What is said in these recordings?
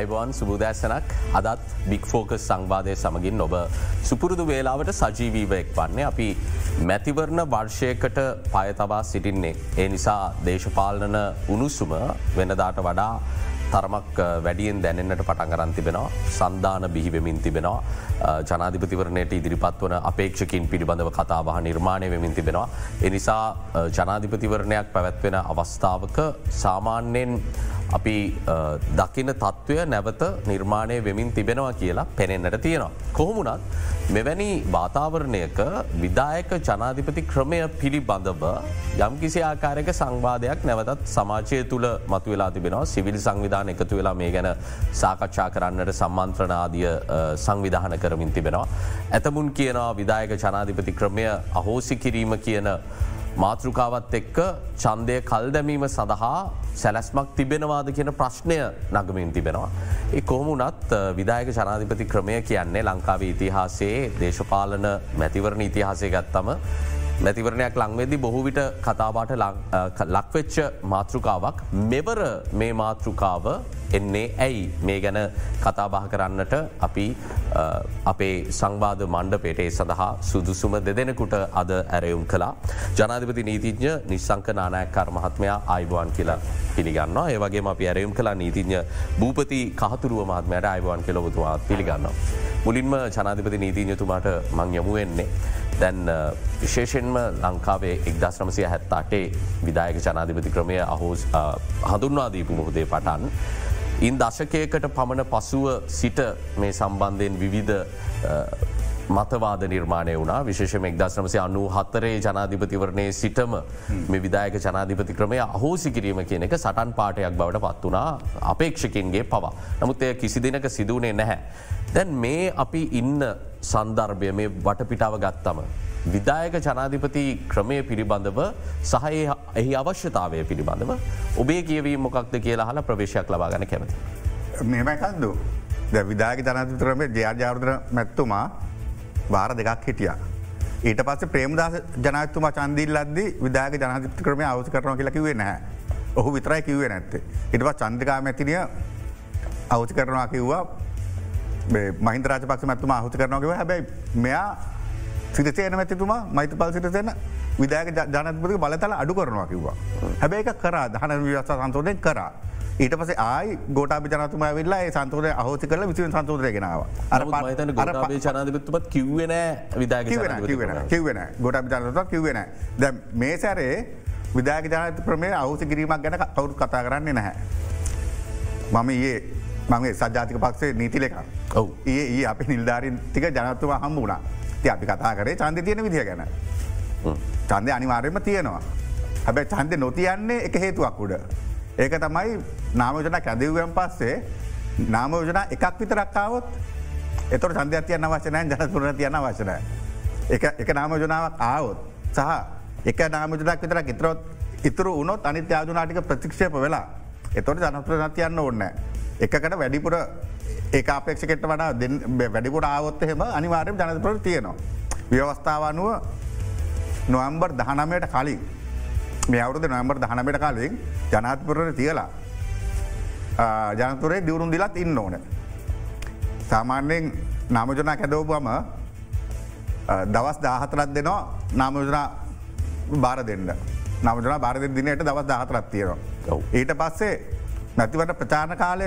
අයිබවන් සුබූදෑසනක් අදත් බික් ෆෝකස් සංවාධය සමගින් ඔබ සුපුරුදු වේලාවට සජීවීවයෙක් වන්නේ අපි මැතිවරණ වර්ෂයකට පයතවා සිටින්නේ. ඒ නිසා දේශපාලන උණුසුම වෙනදාට වඩා තරමක් වැඩියෙන් දැනෙන්න්නට පටන්ගරන් තිබෙනවා සන්ධාන බිහිවෙමින් තිබෙනවා ජනාධිපතිවරණයට ඉදිරිපත් වන අපේක්ෂකින් පිළිබඳව කතාබහ නිර්මාණය වෙමින් තිබෙනවා. එනිසා ජනාධිපතිවරණයක් පැවැත්වෙන අවස්ථාවක සාමාන්‍යයෙන් අපි දකින තත්ත්වය නැවත නිර්මාණය වෙමින් තිබෙනවා කියලා පෙනෙන්න්නට තියෙනවා. කොහොමුණත් මෙවැනි වාතාවරණයක විදායක ජනාධිපති ක්‍රමය පිළිබඳව යම්කිසි ආකාරයක සංවාධයක් නැවතත් සමාජය තුළ මතු වෙලා තිබෙනවා සිවිල් සංවිධාන එකතු වෙලා මේ ගැන සාකච්ඡා කරන්නට සම්මන්ත්‍රනාදිය සංවිධාන කරමින් තිබෙනවා. ඇතමුන් කියනවා විදායක ජනාධිපති ක්‍රමය අහෝසි කිරීම කියන මාතෘකාවත් එක්ක චන්දය කල් දැමීම සඳහා සැලැස්මක් තිබෙනවාද කියන ප්‍රශ්නය නගමින් තිබෙනවා. ඒ කොහමුණත් විදායක ජනාධිපති ක්‍රමය කියන්නේ ලංකාව ඉතිහාසේ දේශපාලන මැතිවරණ ඉතිහාසය ගත්තම මැතිවරණයක් ලංවෙදදි බොහෝවිට කතාබාට ලක්වෙච්ච මාතෘකාවක් මෙවර මේ මාතෘකාව එන්නේ ඇයි මේ ගැන කතාබහ කරන්නට අපි අපේ සංවාධ මණ්ඩපේටේ සඳහා සුදුසුම දෙදෙනකුට අද ඇරයුම් කලා ජනාධපති නීතිඥ නිසංක නානයක්කර මහත්මයා අයිබුවන් කියලා පිළිගන්න ඒවගේ අපි ඇරයුම් කලා නීතිඥ භූපති කහතුරුව මහත්මයට අයිබුවන් කෙලොබතුවා පිළිගන්න. මුලින්ම ජනාධිපති නීතිඥතුමාට මං යමුවෙන්නේ. දැන් විශේෂෙන්ම ලංකාවේ එක්දස් නමසය හැත්තාටේ විදායක ජනාධිපති ක්‍රමය අහෝස් හඳුන්වාදීපු මුහදේ පටන්. ඉන් දශකයකට පමණ පසුව සිට මේ සම්බන්ධයෙන් විවිධ මතවාද නිර්මාණය වුණ විශේෂම එක්දස් නමසය අනු හත්තරේ ජනාධිපතිවරණය සිටම මේ විදායක ජනාධිපති ක්‍රමය අහෝසි කිරීම කියන එක සටන් පාටයක් බවට පත් වනා අපේක්ෂකින්ගේ පවා. නමුත් එය කිසි දිනක සිදුවනේ නැහැ. දැන් මේ අපි ඉන්න සන්දර්භය මේ වටපිටාව ගත්තම. විදායක ජනාධිපති ක්‍රමය පිළිබඳව සහය එහි අවශ්‍යතාවය පිළිබඳව ඔබේ කියවීම මොකක්ද කියලා හල ප්‍රවේශයක් ලබා ගන කැමති. මෙමයිකන්දු ද විදායක ජනාධිපතරමේ ජයාජාර්දන මැත්තුමා වාර දෙකක් හිටිය. ඊට පස්ස ප්‍රේමදාස ජනතුම චන්දිල් ලද්දි විදායක ජනත ක්‍රමය අවස කරන කියලා කිවේ නැහැ. ඔහු විතරයි කිවේ නැත්තේ. ඉටපස් චන්දිකා මැතිනිය අවසි කරනවා කිව්වා මහින්ද රාජපක්ෂ මැත්තුම අහුති කරනගව හැබැයි මෙයා සිරිසේන මැතිතුමා මයිත පල් සිටසෙන විදායක ජනතපති බලතල අඩු කරනවා කිව්වා. හැබැයි එක කර දහන විවස්ථ සන්තෝදයෙන් කරා. ඊට පස ආයි ගෝටා ජනතුම වෙල්ලා සන්තෝද අහෝති කල විසි සන්තෝදය ගෙනාව අර ජනතපත් කිව්වෙන විදා කිවෙන ගොට ජනතත් කිවෙන ද මේ සැරේ විදාක ජනත ප්‍රමේ අවසි කිරීමක් ගැන කවුරු කතා කරන්නේ නැහැ. මම ඒ මගේ සජාතික පක්ෂේ නීතිලෙක ඒ ඒ අපි නිල්ධාරින් ටික ජනත්තුව හම්බ වුණා. ති අපි කතා කරේ චන්ද තියෙන විදිහ ගැන. චන්දය අනිවාර්යම තියෙනවා. හැබැ චන්ද නොතියන්නේ එක හේතුවක් උඩ. ඒක තමයි නාමෝජන කැදවුවන් පස්සේ නාමෝජන එකක් විතරක්කාවොත් එතොට සන්ධයක් තියන්න වශනය ජනතුරන තියන්න වශනය එක නාමෝජනාවක් ආවොත් සහ එක නාමජනක් විතර ඉතරොත් ඉතුරු උනොත් අනිත්‍ය ආජනාටික ප්‍රතික්ෂේප වෙලා එතොට ජනතුරන තියන්න ඕන්න එකකට වැඩිපුර ඒ අපේක්ෂකට වඩා වැඩිපුර ආවොත් එහෙම අනිවාරය ජනතපට තියෙනවා. ව්‍යවස්ථාව අනුව නොවම්බර් දහනමයට කලින් මේ අවුද නොම්බර් දහනමට කාලින් ජනාත්පුරට තියලා ජනතුරේ දියවරුන් දිලත් ඉන්න ඕන. සාමාන්‍යයෙන් නාමජනා කැදවපුම දවස් දාහතරත් දෙනවා නාමජනා බාර දෙන්න නමජනා බාරද දිනයට දවස් දාහතරත් තියෙනවා. ඊට පස්සේ නැතිවට ප්‍රචාණ කාලය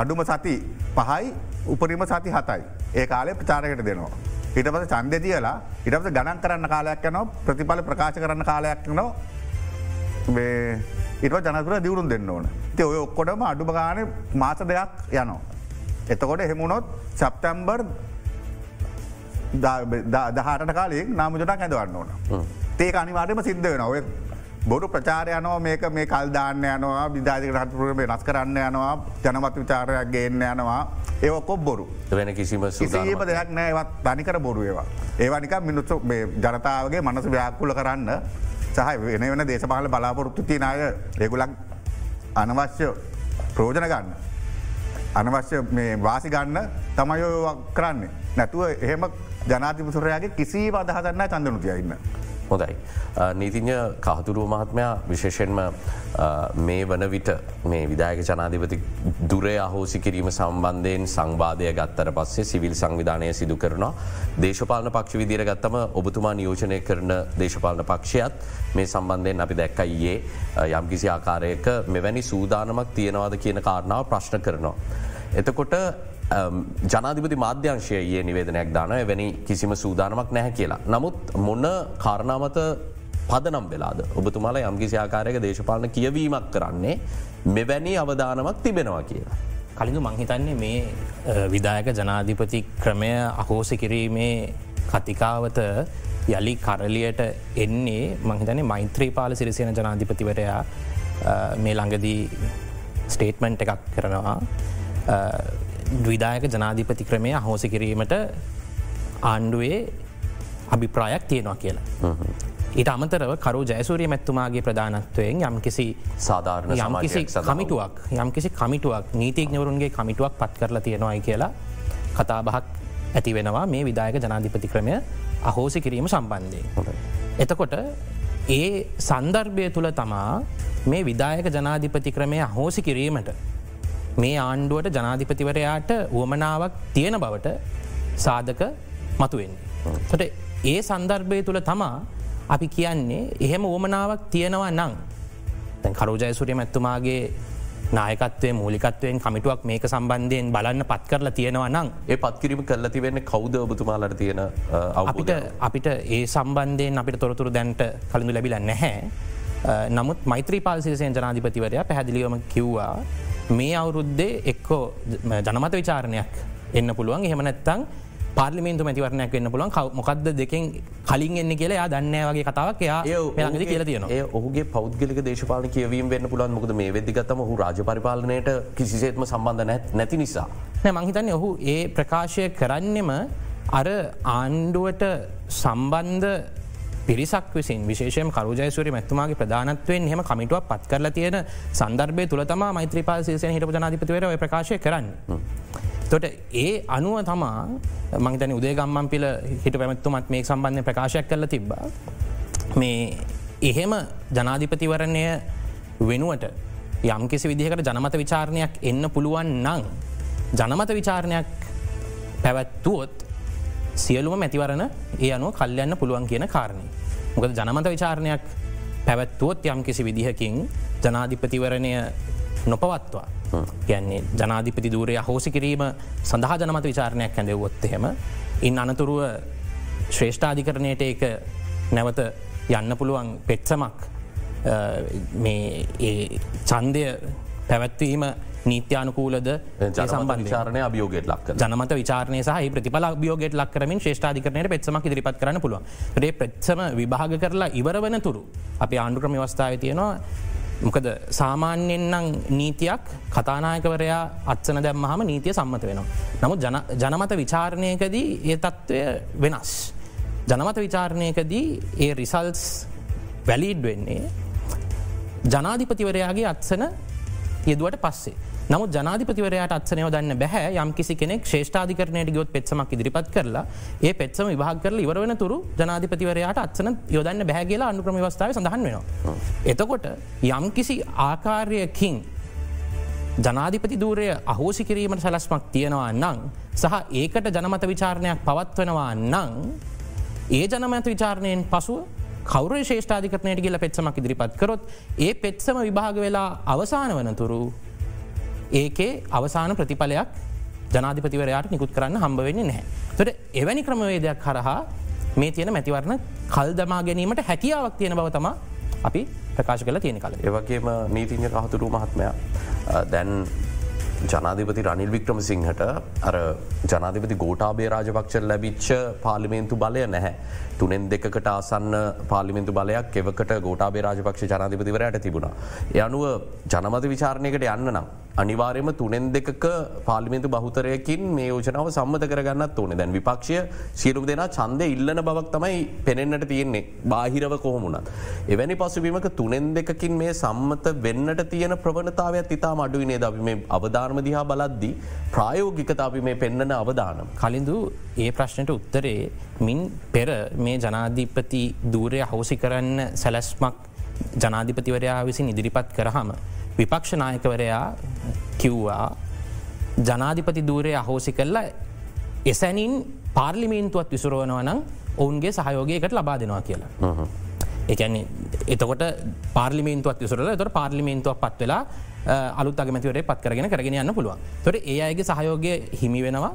අඩුම සති පහයි උපරිම සති හතයි ඒ කාලේ ප්‍රචාරකට දෙනවා. හිට පස චන්ද තියලා ඉටස ගණන් කරන්න කාලයක් යනවා ප්‍රතිඵල ප්‍රකාශ කරන්න කාලයක් නවා ඉට ජනතුර දියවරුන් දෙන්න ඕන ති ඔය ඔක්කොටම අඩුම ගාන මාස දෙයක් යනවා. එතකොට එහෙමුණොත් සැප්තැම්බර් දහට කාලින් නාමජනක් ඇදවන්න ඕන. ඒක අනිවාර්යම සිද්ධ වෙන ඔය බොරු ප්‍රචාරයනෝ මේක මේ කල්දාන්න යනවා විධාතික රත්පුරම වෙනස් කරන්න යනවා ජනමත විචාරයක් ගේන්න යනවා. ඒ කොබ් බොරු. වෙන කිසිම සීම දෙයක් නෑවත් තනිකර බොරු ඒවා. ඒවානික මිනිස්සු ජනතාවගේ මනස ව්‍යාකුල කරන්න සහ වෙන වෙන දේශපාල බලාපොරොත්තු තිනාය රෙගුලක් අනවශ්‍ය ප්‍රෝජන ගන්න. අනවශ්‍ය වාසි ගන්න තමයෝ කරන්නේ. නැතුව එහෙම ජනාතිපසුරයාගේ කිසි අදහදන්න චන්දනු තියඉන්න. හොඳයි. නීතිඥ කහතුරුව මහත්මයා විශේෂෙන්ම මේ වන විට මේ විදායක ජනාධිපති දුරේ අහෝසි කිරීම සම්බන්ධයෙන් සංවාධය ගත්තර පස්සේ සිවිල් සංවිධානය සිදු කරනවා. දේශපාලන පක්ෂ විදිර ගත්තම ඔබතුමා නියෝජනය කරන දේශපාලන පක්ෂයත් මේ සම්බන්ධයෙන් අපි දැක්කයියේ යම්කිසි ආකාරයක මෙවැනි සූදානමක් තියෙනවාද කියන කාරණාව ප්‍රශ්න කරනවා. එතකොට ජනාධිපති මාධ්‍යංශය ඒ නිවේදනයක් දානය වැනි කිසිම සූදානමක් නැහැ කියලා. නමුත් මොන්න කාරණාමත පදනම් වෙලාද ඔබතුමාලා යම්කිසි ආකාරයක දේශපාලන කියවීමක් කරන්නේ මෙවැනි අවධානමක් තිබෙනවා කියලා. කලින්ඳු මංහිතන්නේ මේ විදායක ජනාධිපති ක්‍රමය අහෝසි කිරීමේ කතිකාවත යළි කරලියට එන්නේ මහිතනේ මෛත්‍රීපාල සිරිසියන ජනාධිපතිවරයා මේ ළඟදී ස්ටේට්මන්ට් එකක් කරනවා විදායක ජනාධිපති ක්‍රමය අහෝසි කිරීමට ආණ්ඩුවේ අභිප්‍රායක් තියෙනවා කියලා. ඊට අමතරව කරු ජයසූරිය මැත්තුමාගේ ප්‍රධානත්වයෙන් යම් කිසි සාධාරණ යම්කිසි කමිටුවක් යම්කිසි කමිටුවක් නීතිඥවරුන්ගේ කමිටුවක් පත් කරලා තියෙනවායි කියලා කතාබහක් ඇති වෙනවා මේ විදායක ජනාධිපති ක්‍රමය අහෝසි කිරීම සම්බන්ධය. එතකොට ඒ සන්දර්භය තුළ තමා මේ විදායක ජනාධිපති ක්‍රමය අහෝසි කිරීමට මේ ආණ්ඩුවට ජනාධිපතිවරයාට වුවමනාවක් තියෙන බවට සාධක මතුවෙන්නේ. තොට ඒ සන්දර්භය තුළ තමා අපි කියන්නේ එහෙම ඕමනාවක් තියෙනවා නං කරුජයසුරිය මැත්තුමාගේ නායකත්වය මූලිකත්වයෙන් කමිටුවක් මේක සම්බන්ධයෙන් බලන්න පත් කරලා තියෙනවා නං ඒ පත්කිරීම කල්ල තිවෙන්න කෞද ඔබතුමාලට තියෙන අපිට අපිට ඒ සම්බන්ධයෙන් අපිට තොරතුරු දැන්ට කලින්ඳු ලැබිල නැහැ. නමුත් මෛත්‍රී පාල්සිසයෙන් ජනාධිපතිවරයා පැහැදිලිවම කිව්වා මේ අවුරුද්දේ එක්කෝ ජනමත විචාරණයක් එන්න පුළුවන්. එහෙම නැත්තං පාර්ලිමේන්තු මැතිවරණයක් වෙන්න පුලන් මොකක්ද දෙකින් කලින් එන්න කියලා යා දන්න වගේ කතාවක් එයා ළඟදි කියලා තියෙන ඒ ඔහුගේ පෞද්ගලික දේශපාල කියවීම වෙන්න පුලන් මොකද මේ වෙදිගතම හු රාජ පරිපාලනයට කිසිසේත්ම සම්බන්ධ නැති නිසා. නෑ මංහිතන්නේ ඔහු ඒ ප්‍රකාශය කරන්නෙම අර ආණ්ඩුවට සම්බන්ධ පිරිසක් විසින් විශේෂම කරුජයසුරි මැතුමාගේ ප්‍රධානත්වයෙන් හෙම කමිටුවක් පත් කරලා තියෙන සන්දර්භය තුළ තම මෛත්‍රපාල සේසය හිට ජනාධිපතිවර ප්‍රකාශය කරන්න. තොට ඒ අනුව තමා මංතන උදේ ගම්මන් පිල හිට පැමත්තුමත් මේ සම්බන්ධය ප්‍රකාශයක් කරල තිබ්බා. මේ එහෙම ජනාධිපතිවරණය වෙනුවට යම් කිසි විදිහකට ජනමත විචාරණයක් එන්න පුළුවන් නං. ජනමත විචාරණයක් පැවැත්තුවොත් සියලුම මැතිවරණ ඒ අනුව කල්යන්න පුළුවන් කියන කාරණය. මොකද ජනමත විචාරණයක් පැවැත්තුවොත් යම් කිසි විදිහකින් ජනාධිපතිවරණය නොපවත්වා. ගැන්නේ ජනාධිපති දූරය හෝසි කිරීම සඳහා ජනමත විචාරණයක් ඇඳවොත් එහෙම. ඉන් අනතුරුව ශ්‍රේෂ්ඨාධිකරණයට ඒක නැවත යන්න පුළුවන් පෙත්සමක් චන්දය පැවැත්වීම නීත්‍යානකූලද සම්බන්ධාරණය අභියෝගයට ලක් ජනමත විචාරනය සහ ප්‍රතිපල අභියෝගයට ලක්කරමින් ශේෂ්ඨාධිකරනයට පෙත්සමක් ඉදිරිපත් කරන පුළුව ේ පෙත්සම විභාග කරලා ඉවර වන තුරු අපි ආණ්ඩුක්‍රම වස්ථාව තියෙනවා මොකද සාමාන්‍යෙන් නම් නීතියක් කතානායකවරයා අත්සන දැම්මහම නීතිය සම්මත වෙනවා. නමුත් ජනමත විචාරණයකදී ඒ තත්ත්වය වෙනස්. ජනමත විචාරණයකදී ඒ රිසල්ස් වැලීඩ් වෙන්නේ ජනාධිපතිවරයාගේ අත්සන යෙදුවට පස්සේ. නමුත් ජනාධිපතිවරයට අත්සනයව දන්න බැහැ යම් කිසි කෙනෙක් ශේෂ්ඨාධිකරණයට ගොත් පෙත්සමක් ඉදිරිපත් කරලා ඒ පෙත්සම විභාග කරල ඉවරවන තුරු ජනාධිපතිවරයාට අත්සන යොදන්න බැහැ කියලා අනුක්‍රම වස්ථාව සඳහන් වෙනවා. එතකොට යම් කිසි ආකාරයකින් ජනාධිපති දූරය අහෝසි කිරීමට සැලස්මක් තියෙනවා නං සහ ඒකට ජනමත විචාරණයක් පවත්වනවා නං ඒ ජනමත විචාරණයෙන් පසුව කවර ශේෂ්ඨාධිකරනයට කියල පෙත්සමක් ඉදිරිපත් කරොත් ඒ පෙත්සම විභාග වෙලා අවසාන වනතුරු ඒකේ අවසාන ප්‍රතිඵලයක් ජනාධිපතිවරයාට නිකුත් කරන්න හම්බ වෙන්නේ නැහැ. තොට එවැනි ක්‍රමවේදයක් කරහා මේ තියෙන මැතිවරණ කල් දමා ගැනීමට හැකියාවක් තියෙන බව තම අපි ප්‍රකාශ කල තියෙන කල. ඒවගේම නීතිං්‍ය කහතුරු මහත්මයා දැන් ජනාධිපති රනිල් වික්‍රම සිංහට අර ජනාධිපති ගෝටාබේ රාජපක්ෂ ලැබිච්ච පාලිමේන්තු බලය නැහැ. තුනෙන් දෙකට ආසන්න පාලිමින්තු බලයක් එවකට ගෝටාබේ රාජපක්ෂ ජනාධිපතිවරයට තිබුණා. ය අනුව ජනමත විචාරණයකට යන්න නම්. අනිවාරයම තුනෙන් දෙක පාලිමිතු බහුතරයකින් මේ යෝජනාව සම්මත කරගන්නත් ඕන දැන් විපක්ෂය සියලුම් දෙනා චන්දය ඉල්ලන බවක් තමයි පෙනෙන්න්නට තියෙන්නේ බාහිරව කොහොමුණත්. එවැනි පසුබීමක තුනෙන් දෙකින් මේ සම්මත වෙන්නට තියෙන ප්‍රවණතාවයක් ඉතා මඩුවනේ ද මේ අවධාන ධර්මදිහා බලද්දී ප්‍රායෝගිකත අපි මේ පෙන්න්නන අවධානම්. කලින්දු ඒ ප්‍රශ්නයට උත්තරේ මින් පෙර මේ ජනාධීපති දූරය හවසි කරන්න සැලැස්මක් ජනාධිපතිවරයා විසින් ඉදිරිපත් කරහම. විපක්ෂනායකවරයා කිව්වා ජනාධිපති දූරය අහෝසි කරලා එසැනින් පාර්ලිමේන්තුවත් විසුරුවනවනම් ඔවුන්ගේ සහයෝගයකට ලබා දෙනවා කියලා. එකන එතකොට පාර්ලිමේන්තුවත් විසුරල තොට පාර්ලිමේන්තුවක් පත් වෙලා අලුත් අගමතිවරේ පත් කරගෙන කරගෙන යන්න පුළුවන්. තොට ඒ අයගේ සහයෝගය හිමි වෙනවා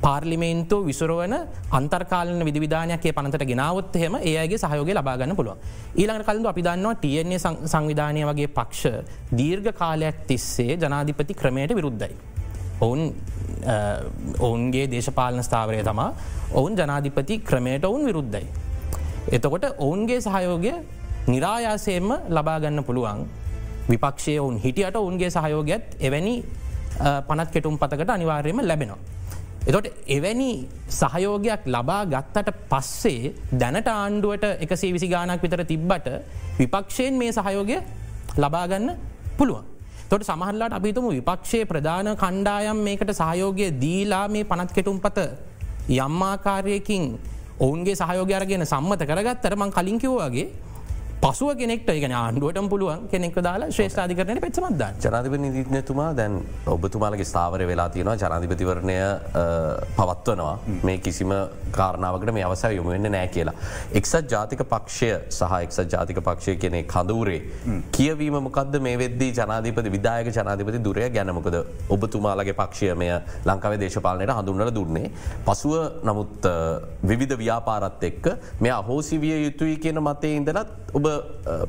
පාර්ලිමේන්තු විසුරුවන අන්තර්කාලන විධවිධානයක්ේ පනතට ගෙනාවත් හෙම ඒගේ සහයෝග ලබාගන්න පුළුව. ඊළඟට කලඳු අපි දන්නවා තියන්නේ සංවිධානය වගේ පක්ෂ දීර්ඝ කාලයක් තිස්සේ ජනාධිපති ක්‍රමයට විරුද්ධයි. ඔවුන් ඔවුන්ගේ දේශපාලන ස්ථාවරය තමා ඔවුන් ජනාධිපති ක්‍රමයට ඔවුන් විරුද්ධයි. එතකොට ඔවුන්ගේ සහයෝගය නිරායාසයෙන්ම ලබාගන්න පුළුවන් විපක්ෂය ඔවුන් හිටියට ඔවුන්ගේ සහයෝගයත් එවැනි පනත් කෙටුම් පතකට අනිවාර්යම ලැබෙනවා. එතොට එවැනි සහයෝගයක් ලබා ගත්තට පස්සේ දැනට ආණ්ඩුවට එකසේ විසි ගානක් විතර තිබ්බට විපක්ෂයෙන් මේ සහයෝගය ලබාගන්න පුළුවන්. තොට සමහල්ලාට අපිතුම විපක්ෂයේ ප්‍රධාන කණ්ඩායම් මේකට සහයෝගය දීලා මේ පනත් කෙටුම් පත යම්මාකාරයකින් ඔවුන්ගේ සහයෝගයරගෙන සම්මත කරගත්තර මං කලින්කිව්වාගේ පසුව කෙනෙක්ට එක ආණ්ඩුවට පුළුවන් කෙනෙක් දාලා ශ්‍රේෂ්ාධිකරන පෙත්සමත්ද ජනාධිප නිතිඥතුමා දැන් ඔබතුමාලගේ ස්ථාවර වෙලා තියෙනවා. ජනාධිපතිවරණය පවත්වනවා. මේ කිසිම කාරණාවකට මේ අවසර යොමුවෙන්න නෑ කියලා. එක්සත් ජාතික පක්ෂය සහ එක්සත් ජාතික පක්ෂය කෙනෙ කදූරේ කියවීම මොකද මේ වෙද්දී ජනාධිපති විදායක ජනාධිපති දුරය ගැනමකද ඔබතුමාලගේ පක්ෂය මෙය ලංකාවේ දේශපාලනයට හඳුන්නට දුන්නේ. පසුව නමුත් විවිධ ව්‍යාපාරත් එක්ක මෙ අහෝසිවිය යුතුයි කියන මතේ ඉඳලත් ඔබ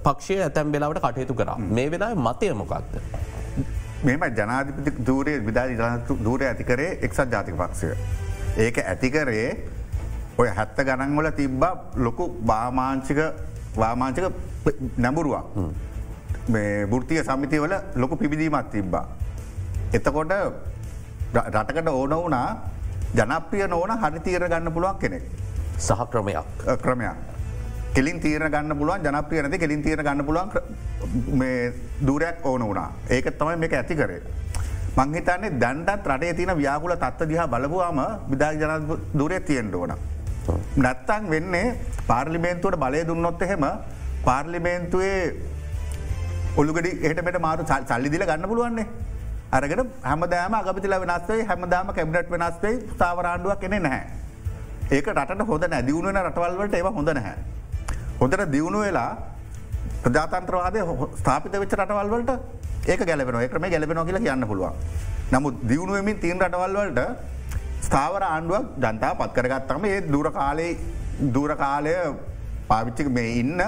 පක්ෂය ඇතැම් වෙලාවට කටයුතු කරා මේ වෙලා මතය මොකක්ද. මෙම ජනාධිපති දූරය විධාධ ජනතු දූරය ඇතිකරේ එක්සත් ජාතික පක්ෂය. ඒක ඇතිකරේ ඔය හැත්ත ගණන්වල තිබ්බා ලොකු බාමාංචික වාමාංචක නැඹුරුවක්. මේ බුෘතිය සමිතිවල ලොකු පිබිදීමත් තිබ්බා. එතකොට රටකට ඕන වුනා ජනප්‍රිය නෝන හරි තීර ගන්න පුළුවන් කෙනෙක්. සහ ක්‍රමයක් ක්‍රමයක්. කෙලින් තීර ගන්න පුළුවන් ජනප්‍රිය නැති කෙලින් තීර ගන්න පුළුවන් දූරයක් ඕන වුණා ඒක තමයි මේක ඇති කරේ. මංහිතන්නේ දැන්ටත් රටේ තින ව්‍යාකුල තත්ව දිහා බලපුවාම විදා ජන දුරය තියෙන්ට ඕන. නැත්තං වෙන්නේ පාර්ලිමේන්තුවට බලය දුන්නොත් එහෙම පාර්ලිමේන්තුවේ ඔළුගඩි එහටමට මාරු සල්ලි දිල ගන්න පුළුවන්නේ. අරගෙන හැමදෑම අගපතිල වෙනස්වේ හැමදාම කැබිනට් වෙනස්වේ ස්ථාවරාණ්ඩුවක් කෙනෙ නැහැ. ඒක රට හොඳ නැදිවුණන රටවල්වට ඒව හොඳ නැහැ. හොඳට දියුණු වෙලා ප්‍රජාතන්ත්‍රවාදය ස්ථාපිත වෙච්ච රටවල්වලට ඒක ගැලපෙන එකම ගැලපෙන කියලා කියන්න පුළුවන්. නමුත් දියුණුවමින් තිීන් රටවල්වලට ස්ථාවර ආණ්ඩුවක් ජනතා පත් කරගත්තම ඒ දුර කාලේ දූර කාලය පාවිච්චික මේ ඉන්න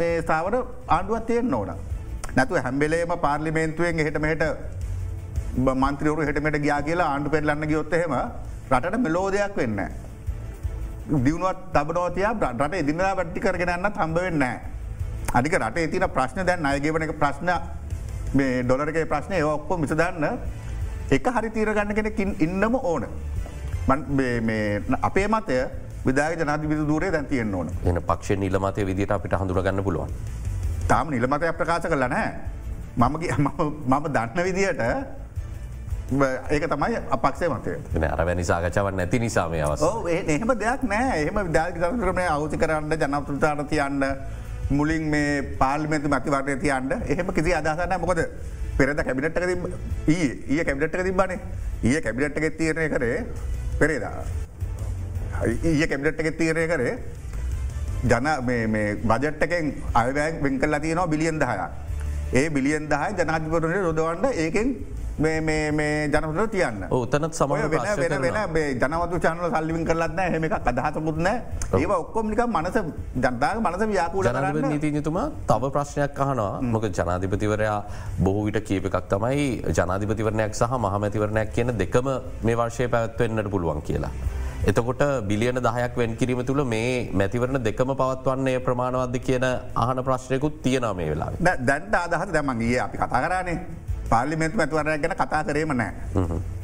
මේ ස්ථාවර ආණ්ඩුවත් තියෙන් ඕන. නැතු හැම්බෙලේම පාර්ලිමේන්තුවෙන් එහට මෙහට මන්ත්‍රවරු හටමට ගයා කියලා ආණ්ඩු පෙල්ලන්න ගයොත්තහෙම රට මෙලෝදයක් වෙන්න. දියුණුවත් තබනෝතිය රට ඉදිනලා වැට්ටි කරගෙනන්න තම්බවෙන්න. අනික රට තින ප්‍රශ්න දැන් අයගේවන එක ප්‍රශ්න ඩොලරගේ ප්‍රශ්නය ඔක්කො මිසදන්න එක හරි තීර ගන්න කෙනෙකින් ඉන්නම ඕන. අපේ මතය විදා ජනාධ විදු දූරේ දැන් තියෙන් ඕන එන පක්ෂ නිලමතය විදිට අපිට හඳුරගන්න පුළුවන්. තාම නිලමතය ප්‍රකාශ කරල නෑ මමගේ මම දන්න විදියට ඒක තමයි අපක්ෂය මතය. අරවැනි සාකචාවන් නැති නිසාම අවස එහෙම දෙයක් නෑ. එහෙම විදාගතරමය අවති කරන්න ජනපෘතාට තියන්න මුලින් මේ පාල්මතු මතිවරය තියන්න එහෙම කිසි අදසන්න මොකද පෙරද කැබිනට්ක ඒ ඒ කැබිනට්ක තිබානේ ඒ කැබිනට්ක තීරණය කරේ පෙරේදා. ඒ කැබිනට්ක තීරණය කරේ ජන බජට්ටකෙන් අයවැක් වෙංකල් ලතියනවා බිලියන් දහය ඒ බිලියන් දහය ජනාධිපරණය රොදවන්න ඒකෙන් මේ ජනපට තියන්න. උතනත් සම වෙන වෙන ජනවතු චානල සල්ලිවින් කරලන්න හෙම එක අදහසකුත්න ඒ ඔක්කොමික මනස ජනතාව මනස ව්‍යාකූල නීතිජතුමා තව ප්‍රශ්නයක් අහනවා. මොක ජනාධිපතිවරයා බොහෝ විට කීප එකක් තමයි ජනාධිපතිවරණයක් සහ මහමැතිවරණයක් කියන දෙකම මේ වර්ෂය පැත්වෙන්නට පුළුවන් කියලා. එතකොට බිලියන දහයක් වෙන් කිරීම තුළ මේ මැතිවරණ දෙකම පවත්වන්නේ ප්‍රමාණවද්ද කියන අහන ප්‍රශ්නයකුත් තියෙනවා මේ වෙලා. දැන්ට අදහත දැමන්ගේ අපි කතා කරන්නේ පාලිමෙන්තු ඇතුවරය ගැන කතා කරේම නෑ.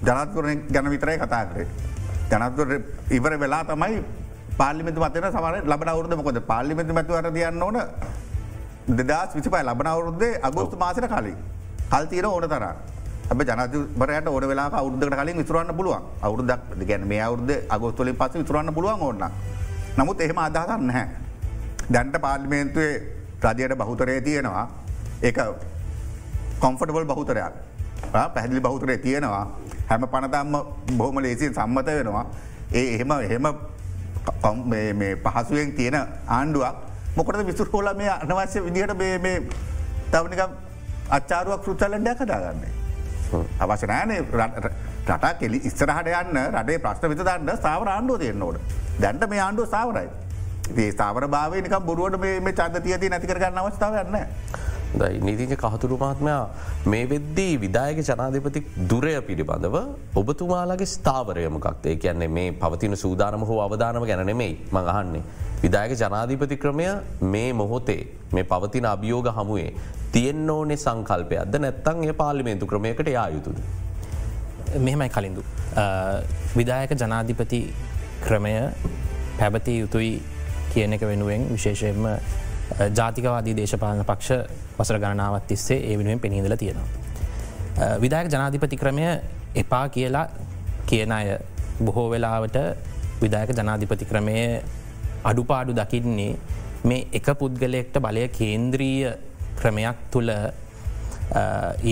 ජනත්වරණ ගැන විතරයි කතා කරේ. ජනත්වර ඉවර වෙලා තමයි පාලිමිතු මතන සමර ලබන අවුරද මොකද පාලිමිතු මැතුවර තියන්න ඕන දෙදස් විසිපයි ලබන අවුරුද්දේ අගෝස්තු මාසන කලින්. කල් තීර ඕන තර. ඇබ ජනතිවරයට ඕන වෙලා අවුද්ධකට කලින් විතුරන්න පුළුවන් අවුරුදක් ගැන මේ අවුද්ධ අගොස්තුලින් පස විතුරන්න පුළුවන් ඕන්න නමුත් එහෙම අදහන්න හැ දැන්ට පාර්ලිමේන්තුවේ රජයට බහුතරය තියෙනවා ඒ කොම්ෆටබල් බහුතරයක් පැහදිලි බහුතරය තියෙනවා හැම පනතම්ම බොහොම ලේසින් සම්මත වෙනවා ඒ එහෙම එහෙම පහසුවෙන් තියෙන ආණ්ඩුවක් මොකට විසුර හෝල මේ අනවශ්‍ය විදිහට මේ තවනික අච්චාරුවක් කෘචලන්ඩයක් කදාගන්නේ. අවශ්‍ය නෑනේ රටා කෙලි ඉස්සරහට යන්න රටේ ප්‍රශ්න විතදන්න සාවර ආණ්ඩුව තියෙන්න්නෝට දැන්ට මේ ආණ්ඩුව සාවරයි. ඒ ස්ථාවර භාවනික බොරුවට මේ චන්ද තියති නැතිකරගන්න අවස්ථාවන්න. දයි නීතිජ කහතුරු මහත්මයා මේ වෙද්දී විදායක ජනාධිපති දුරය පිළිබඳව ඔබතුමාලගේ ස්ථාවරයමකක්තේ කියන්නේ මේ පවතින සූදානම හෝ අවධානම ගැනෙමෙයි මඟහන්නේ. විදායක ජනාධිපති ක්‍රමය මේ මොහොතේ මේ පවතින අභියෝග හමුවේ තියෙන් ඕනේ සංකල්පයක්ද නැත්තන් ඒ පාලිමේන්තු ක්‍රමයකට යා යුතුද. මෙහෙමයි කලින්දු. විදායක ජනාධිපති ක්‍රමය පැබති යුතුයි කියන එක වෙනුවෙන් විශේෂයෙන්ම ජාතිකවාදී දේශපාලන පක්ෂ වසර ගණනාවත් තිස්සේ ඒ වෙනුවෙන් පෙනීදල තියෙනවා. විදායක ජනාධිපති ක්‍රමය එපා කියලා කියන අය බොහෝ වෙලාවට විදායක ජනාධිපති ක්‍රමය අඩුපාඩු දකින්නේ මේ එක පුද්ගලයෙක්ට බලය කේන්ද්‍රීය ක්‍රමයක් තුළ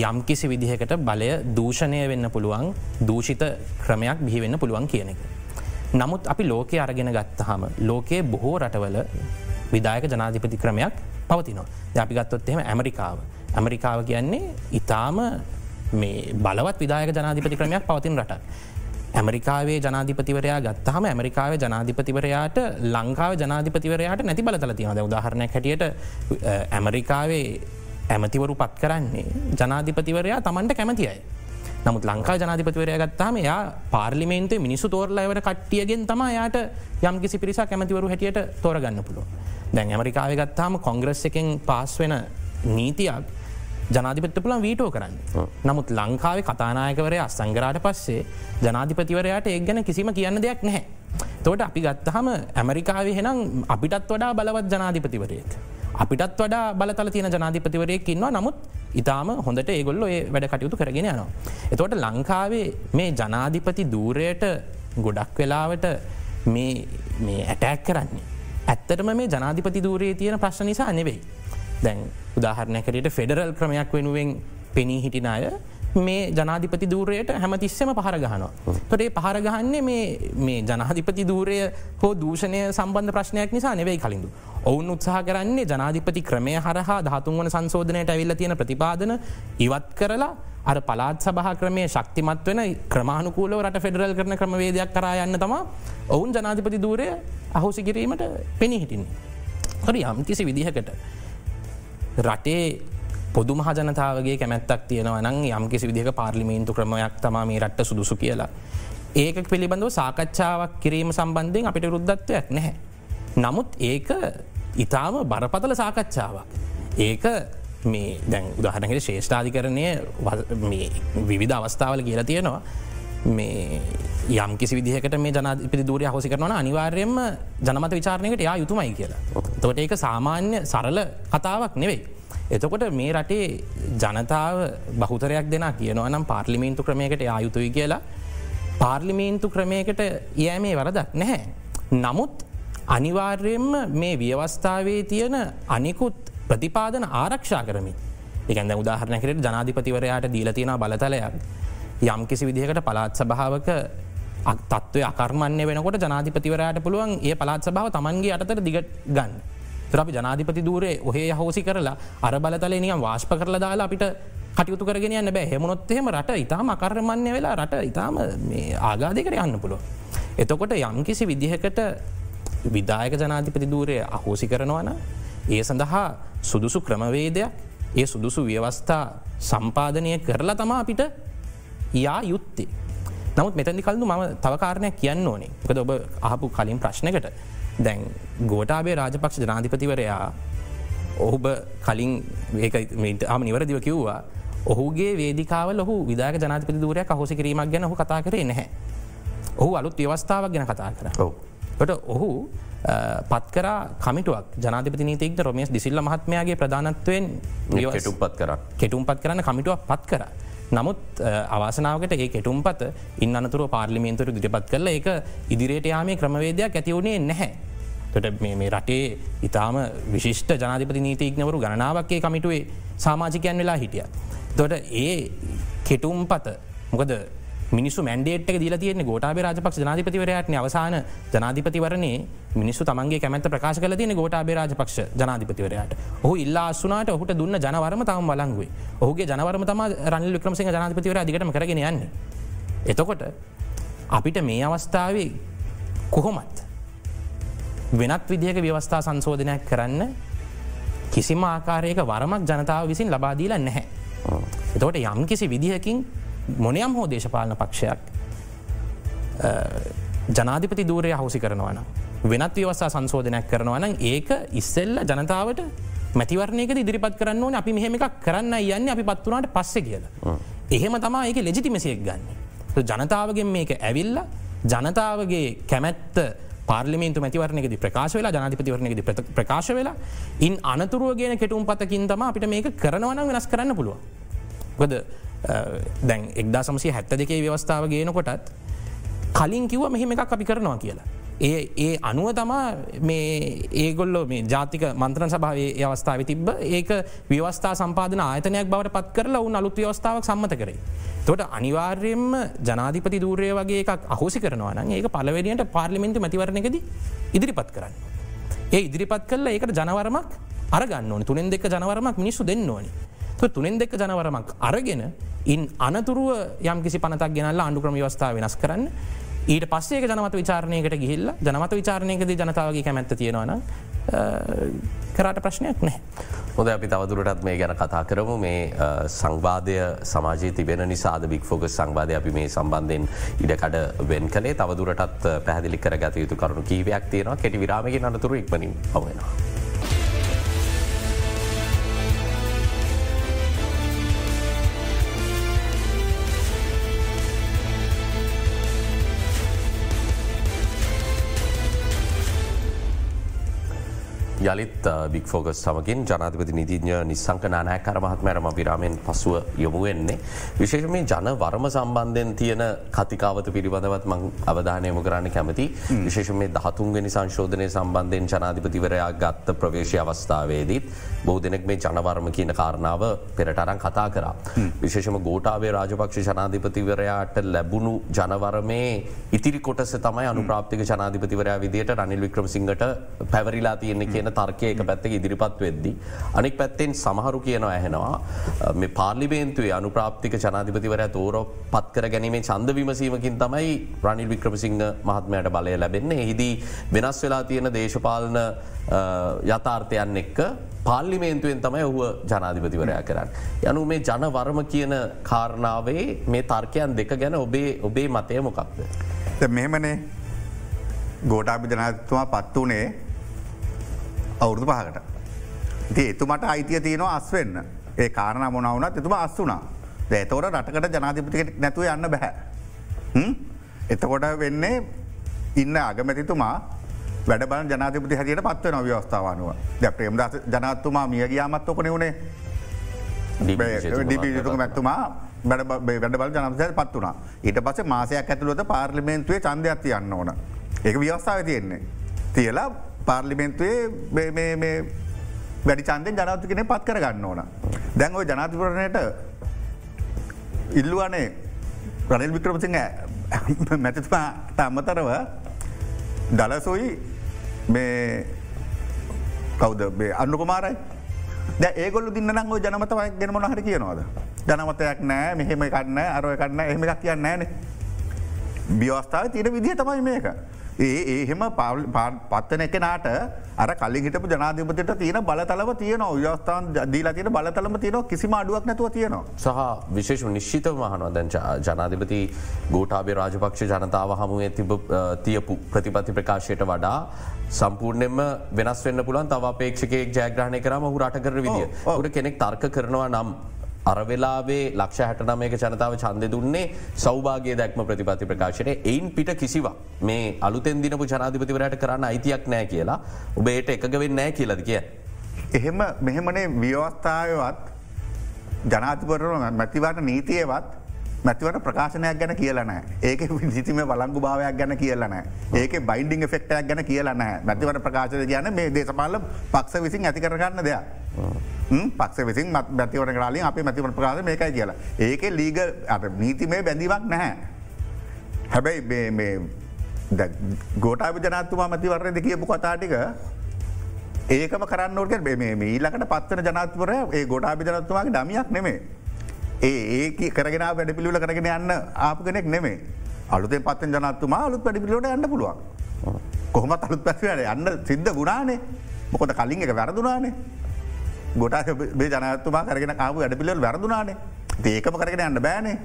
යම්කිසි විදිහකට බලය දූෂණය වෙන්න පුළුවන් දූෂිත ක්‍රමයක් බිහිවෙන්න පුළුවන් කියන එක. නමුත් අපි ලෝකය අරගෙන ගත්තහම ලෝකයේ බොහෝ රටවල විදායක ජනාධිපති ක්‍රමයක් පවතිනවා. අපි ගත්තොත් එහෙම ඇමරිකාව. ඇමරිකාව කියන්නේ ඉතාම මේ බලවත් විදායක ජනාධිපති ක්‍රමයක් පවතින රටක්. ඇමරිකාවේ ජනාධිපතිවරයා ගත්තහම ඇමරිකාවේ ජනාධිපතිවරයාට ලංකාව ජනාධිපතිවරයාට නැති බලතල තියනද උදාහරණයක් හැටියට ඇමරිකාවේ ඇමතිවරු පත් කරන්නේ ජනාධිපතිවරයා තමන්ට කැමතියි. නමුත් ලංකා ජනාධිපතිවරය ගත්තාම යා පාර්ලිමේන්තු මිනිසු තෝරලයවට කට්ටියගෙන් තම යායට යම් කිසි පිරිසා කැමතිවරු හැටියට තෝරගන්න පුළුව. දැන් ඇමරිකාව ගත්තාම කොංග්‍රස් එකෙන් පාස් වෙන නීතියක් ජනාධිපත්ත පුළන් වීටෝ කරන්න. නමුත් ලංකාවේ කතානායකවරය අස්සංගරාට පස්සේ ජනාධිපතිවරයාට එක් ගැන කිසිම කියන්න දෙයක් නැහැ. තෝට අපි ගත්තහම ඇමරිකාවේ හෙනම් අපිටත් වඩා බලවත් ජනාධිපතිවරයෙක්. අපිටත් වඩා බලතල තියෙන ජනාධිපතිවරයෙක් ඉන්නවා නමුත් ඉතාම හොඳට ඒගොල්ල ඒ වැඩ කටයුතු කරගෙන යනවා. එතවට ලංකාවේ මේ ජනාධිපති දූරයට ගොඩක් වෙලාවට මේ ඇටැක් කරන්නේ. ඇත්තටම මේ ජනාධිපති දූරයේ තියෙන ප්‍රශ්න නිසා නෙවෙයි. දැන් උදාහරණයකරයට ෆෙඩරල් ක්‍රමයක් වෙනුවෙන් පෙනී හිටින අය මේ ජනාධිපති දූරයට හැමතිස්සම පහර ගහනවා. තොටේ පහර ගහන්නේ මේ ජනාධිපති දූරය හෝ දූෂණය සම්බන්ධ ප්‍රශ්නයක් නිසා නෙවෙයි කලින්ඳු. ඔවුන් උත්සාහ කරන්නේ ජනාධිපති ක්‍රමය හරහා දහතුන් වන සංශෝධනයට ඇවිල්ල තියෙන ප්‍රතිපාදන ඉවත් කරලා අර පලාත් සභහ ක්‍රමය ශක්තිමත් වෙන ක්‍රමාණුකූලව රට ෆෙඩරල් කරන ක්‍රමවේදයක් කරා යන්න තම ඔවුන් ජනාධිපති දූරය අහෝසි කිරීමට පෙනී හිටින්නේ. හරි යම්කිසි විදිහකට රටේ පොදු මහජනතාවගේ කැමැත්තක් තියෙනවා නම් යම්කිසි විදිහ පාර්ලිමේන්තු ක්‍රමයක් තමා මේ රට්ට සුදුසු කියලා. ඒක පිළිබඳව සාකච්ඡාවක් කිරීම සම්බන්ධයෙන් අපිට රුද්ධත්වයක් නැහැ. නමුත් ඒක ඉතාම බරපතල සාකච්ඡාවක්. ඒක මේ දැන් උදාහනකට ශේෂ්ඨාධි කරණය විවිධ අවස්ථාවල කියලා තියෙනවා මේ යම් කිසි විදිහකට මේ ජනපති දූරය හොසි කරන අනිවාර්යයෙන්ම ජනමත විචාරණයකට යා යුතුමයි කියලා. තොට ඒක සාමාන්‍ය සරල කතාවක් නෙවෙයි. එතකොට මේ රටේ ජනතාව බහුතරයක් දෙෙන කියනවා නම් පාර්ලිමේන්තු ක්‍රමයකට ආයුතුයි කියලා පාර්ලිමේන්තු ක්‍රමයකට යෑමේ වරදක් නැහැ. නමුත් අනිවාර්යෙන්ම මේ ව්‍යවස්ථාවේ තියෙන අනිකුත් ප්‍රතිපාදන ආරක්ෂා කරමි එකන්ද උදාහරණකට ජනාධිපතිවරයාට දීල තියෙන බලතලයක් යම් කිසි විදිහකට පලාත් සභාවක තත්ව අකර්මණය වෙනකොට ජනාධිපතිවරයාට පුළුවන් ඒ පලාත් සභාව තමන්ගේ අතර දිගට ගන්න. තරපි ජනාධිපති දූරේ ඔහේ හෝසි කරලා අර බලතලේ නියම් වාශ්ප කරලා දාලා අපිට කටයුතු කරගෙන යන්න බෑ හෙමුණොත්හෙම රට ඉතාම අකර්මණය වෙලා රට ඉතාම ආගාධයකට යන්න පුළුව. එතකොට යම්කිසි විදිහකට විදායක ජනාධිපති දූරය අහෝසි කරනවන ඒ සඳහා සුදුසු ක්‍රමවේදයක් ඒ සුදුසු ව්‍යවස්ථා සම්පාධනය කරලා තමා අපිට යා යුත්තේ. නමුත් මෙතැදි කල්ු ම තවකාරණයක් කියන්න ඕනේ. එකද ඔබ අහපු කලින් ප්‍රශ්නකට දැන් ගෝටාබේ රාජපක්ෂ ජනාධිපතිවරයා ඔහුබ කලින් ආම නිවරදිව කිව්වා. ඔහුගේ වේදිකාව ලොහු විදාක ජනාතිපති දූරයක් අහෝසි කිරීමක් ගැන හු කතා කරේ නැහැ. ඔහු අලුත් ව්‍යවස්ථාවක් ගැන කතා කර. ට ඔහු පත්කර කමිටුවක්. ජනාතිපති නීතිෙක්ද රොමේස් දිසිල්ල මහත්මයාගේ ප්‍රධානත්වයෙන් කෙටුම් පත් කර. කෙටුම් පත් කරන්න කමිටුවක් පත් කර නමුත් අවසනාවකට ඒ කෙටුම්පත ඉන් අනතුර පාර්ලිමේන්තුර දිරිපත් කරල එක ඉදිරියට යාමේ ක්‍රමවේදයක් ඇතිවුණේ නැහැ. තොට මේ රටේ ඉතාම විශිෂ්ට ජනාධිපති නීතිීක්නවරු ගණනාවක්කේ කමිටුවේ සාමාජිකයන් වෙලා හිටිය. තොට ඒ කෙටුම්පත මොකද මිනිස්සු මැන්ඩේට් දිල තියන ගෝටාබ රාජපක් ජනාධිපතිවරයටන අවසාන ජනාධිපතිවරණේ මිනිස්සු තමන්ගේ කැමැත ප්‍රකාශ කල තියන ගෝටාබ රාජපක්ෂ ජනාධිපතිවරයට ඔහු ඉල්ලා අස්සුනාට ඔහුට දුන්න ජනවරම තම බලංගුවේ ඔහුගේ ජනවරම තම රනිල් වික්‍රමසිංහ ජනාධිපතිවර දිගටම කරගෙන යන්නේ. එතකොට අපිට මේ අවස්ථාවේ කොහොමත් වෙනත් විදිහක ව්‍යවස්ථා සංශෝධනයක් කරන්න කිසිම ආකාරයක වරමක් ජනතාව විසින් ලබාදීල නැහැ. එතකොට යම් කිසි විදිහකින් මොනයම් හෝ දේශපාලන පක්ෂයක් ජනාධිපති දූරය හවසි කරනවන. වෙනත් ව්‍යවස්ථා සංශෝධනයක් කරනවන ඒක ඉස්සෙල්ල ජනතාවට මැතිවරණයක ඉදිරිපත් කරන්න ඕන අපි මෙහෙම එකක් කරන්න යන්න අපි පත්වනාට පස්සෙ කියලා. එහෙම තමා ඒක ලෙජිටිමසියක් ගන්න. ජනතාවගෙන් මේක ඇවිල්ල ජනතාවගේ කැමැත්ත පාර්ලිමේන්තු මැතිවරණයකද ප්‍රකාශ වෙලා ජනාධිපතිවරණයකද ප්‍රකාශ වෙලා ඉන් අනතුරුව ගෙන කෙටුම් පතකින් තම අපිට මේක කරනවන වෙනස් කරන්න පුළුව. ගොද දැන් එක්දා සමසය හැත්ත දෙකේ ව්‍යවස්ථාව ගේන කොටත් කලින් කිව මෙහෙම එකක් අපි කරනවා කියලා. ඒ ඒ අනුව තමා මේ ඒගොල්ලො මේ ජාතික මන්ත්‍රන සභාවේ අවස්ථාව තිබ ඒක ව්‍යවස්ථා සම්පාදන ආයතනයක් බවට පත් කරලා උන් අලුත් ව්‍යවස්ථාවක් සම්මත කරේ. තොට අනිවාර්යෙන්ම ජනාධිපති දූරය වගේ එකක් අහෝසි කරනවා නම් ඒක පලවෙනියට පාර්ලිමෙන්තු මතිවරණකද ඉදිරිපත් කරන්න. ඒ ඉදිරිපත් කල්ල ඒකට ජනවරමක් අරගන්න ඕන තුනෙන් දෙක ජනවරමක් මිනිස්සු දෙන්න ඕනි. තුනෙන් දෙක ජනවරමක් අරගෙන ඉන් අනතුරුව යම් කිසි පනතක් ගෙනල්ල අන්ඩුක්‍රම වස්ථාව වෙනස් කරන්න ඊට පස්සේ ජනමත විචාරණයකට ගිහිල්ල ජනමත විචාරණයකද ජනතාවගේ කැමැත්ත තියෙනවන කරට ප්‍රශ්නයක් නෑ. හොද අපි තවදුරටත් මේ ගැන කතා කරමු මේ සංවාධය සමාජී තිබෙන නිසාද බික් ෆෝග සංවාධය අපි මේ සම්බන්ධයෙන් ඉඩකට වෙන් කළේ තවදුරටත් පැහදිලි කර ගත යුතු කරුණු කීවයක් තියෙනවා කෙටි විරාමගේ අනතුරු ඉක්මනින් පවෙනවා. යළිත් බික් ෆෝගස් සමගින් ජනාතිපති නිතිඥ නිසංක නානෑ කරමහත්මෑරම විරාමෙන් පසුව යොමුවෙන්නේ. විශේෂ මේ ජන වර්ම සම්බන්ධයෙන් තියෙන කතිකාවත පිළිබඳවත් මං අවධානයම කරන්න කැමති විශේෂ මේ දහතුන්ගනි සංශෝධනය සම්බන්ධයෙන් ජනාධිපතිවරයා ගත්ත ප්‍රවේශය අවස්ථාවේදීත් බෝ දෙනෙක් මේ ජනවර්ම කියන කාරණාව පෙරටරන් කතා කරා. විශේෂම ගෝටාවේ රාජපක්ෂ ජනාධිපතිවරයාට ලැබුණු ජනවරමේ ඉතිරි කොටස තමයි අනුප්‍රාප්තික ජනාධිපතිවරයා විදියට රනිල් වික්‍රම සිංහට පැවරිලා තියෙන්නේ කියන තර්කය එක පැත්තක ඉදිරිපත් වෙද්දි. අනික් පැත්තෙන් සමහරු කියනවා ඇහෙනවා මේ පාර්ලිමේන්තුවේ අනුප්‍රාප්තික ජනාධිපතිවර තෝර පත්කර ගැනීමේ චන්ද විමසීමකින් තමයි රනිල් වික්‍රමසිංහ මහත්මයට බලය ලැබෙන්නේ එහිදී වෙනස් වෙලා තියෙන දේශපාලන යථාර්ථයන් එක්ක පාල්ලිමේන්තුවෙන් තමයි ඔහුව ජනාධිපතිවරයා කරන්න. යනු මේ ජනවර්ම කියන කාරණාවේ මේ තර්කයන් දෙක ගැන ඔබේ ඔබේ මතය මොකක්ද. මෙහෙමනේ ගෝටාපි ජනාතුමා පත් වනේ අවුරුදු පහකට. ති එතුමට අයිතිය තියෙනවා අස්වෙන්න ඒ කාරණ මොනවුනත් එතුම අස්සුනා දැතවට රටකට ජනාධිපතිකට නැතුව යන්න බැහැ. එතකොට වෙන්නේ ඉන්න අගමැතිතුමා වැඩබල ජනාතිපති හැදියට පත්ව නො ව්‍යවස්ථාවනුව ද ප්‍රේමදස ජනත්තුමා මියගයාමත් ඕකන වුණේ ඩිපිතුක මැත්තුමා වැඩබල ජනතය පත් වනා ඊට පස මාසයක් ඇතුළද පාර්ලිමේන්තුවේ චන්දයක් තියන්න ඕන. ඒක ව්‍යවස්ථාව තියෙන්නේ. තියලා පාර්ලිමෙන්තුවේ වැඩි චන්දෙන් ජනතු කෙනෙ පත් කර ගන්න ඕන. දැන් ඔය ජනාතිපරණයට ඉල්ලුවනේ ප්‍රනිල් වික්‍රමසිංහ මැතිතුමාට අම්මතරව දලසොයි මේ කෞද අන්නුකුමාරයි ද ඒගොල්ල දින්න නංග ජනමතවයි ගෙනමන හරි කියනවාද. ජනමතයක් නෑ මෙහෙම කන්න අරය කන්න එහෙම එකක් කියන්න නෑනේ. බියවස්ථාව තියෙන විදිහ තමයි මේක. ඒ ඒහෙම පත්තන එකනාට අර කලින්හිට ජනාධපතට තියෙන බලතලව තියන යස්ථාන් දීලා තියෙන බලතලම තියන කිසිම අඩුවක් නැතුව තියෙනවා. සහ විශේෂ නිශ්චිත මහනවා දැන් ජනාධිපති ගෝටාබේ රාජපක්ෂ ජනතාව හමුවේ තිබ තියපු ප්‍රතිපති ප්‍රකාශයට වඩා සම්පූර්ණයෙන්ම වෙනස් වෙන්න පුලන් තව පේක්ෂකයෙක් ජයග්‍රහණය කරම හු රට කර විදිිය. ට කෙනෙක් තර්ක කරනවා නම් අරවෙලාවේ ලක්ෂ හැටනමයක ජනතාව චන්ද දුන්නේ සෞභාගේ දැක්ම ප්‍රතිපති ප්‍රකාශයට එයින් පිට කිසිවා මේ අලුතෙන් දිනපු ජනාධිපතිවරයට කරන්න අයිතියක් නෑ කියලා ඔබේට එකගවෙන්න නෑ කියලද කිය. එහෙම මෙහෙමනේ ව්‍යවස්ථායවත් ජනාතිපර මැතිවරණ නීතියවත් මැතිවට ප්‍රකාශනයක් ගැන කියලන ඒක සිතිම බලංගු භාවයක් ගැන කියලන ඒක බයින්ඩිං ෆෙක්ටයක් ගැන කියලන මැතිවට ප්‍රකාශය ගැන මේ දේශපාල පක්ෂ විසින් ඇති කරගන්න දෙයක්. පක්ෂ විසින් මත් මැතිවන කාලින් අප මැතිවන ප්‍රකාශ මේකයි කියලා. ඒක ලීග නීතිමේ බැඳීමක් නැහැ. හැබැයි ගෝටාප ජනත්තුමා මතිවරණද කියපු කතාටික ඒකම කරන්නට මේ ඊලකට පත්වන ජනත්වර ඒ ගොඩාපි ජනත්තුවාගේ දමියක් නෙමේ ඒ ඒ කරගෙන වැඩ පිළිවල කරගෙන යන්න ආප කෙනෙක් නෙමේ අලුතේ පත්තෙන් ජනත්තුමා අලුත් වැඩි පිළිට යන්න පුළුවන්. කොහොමත් අලුත් පැස්වයට යන්න සිද්ධ ගුණානේ මොකොද කලින් එක වැරදුනානේ. ගොටා බේ ජනත්තුමා කරගෙන කාපු වැඩ පිළිවල් වැරදුනානේ ඒකම කරගෙන යන්න බෑනේ.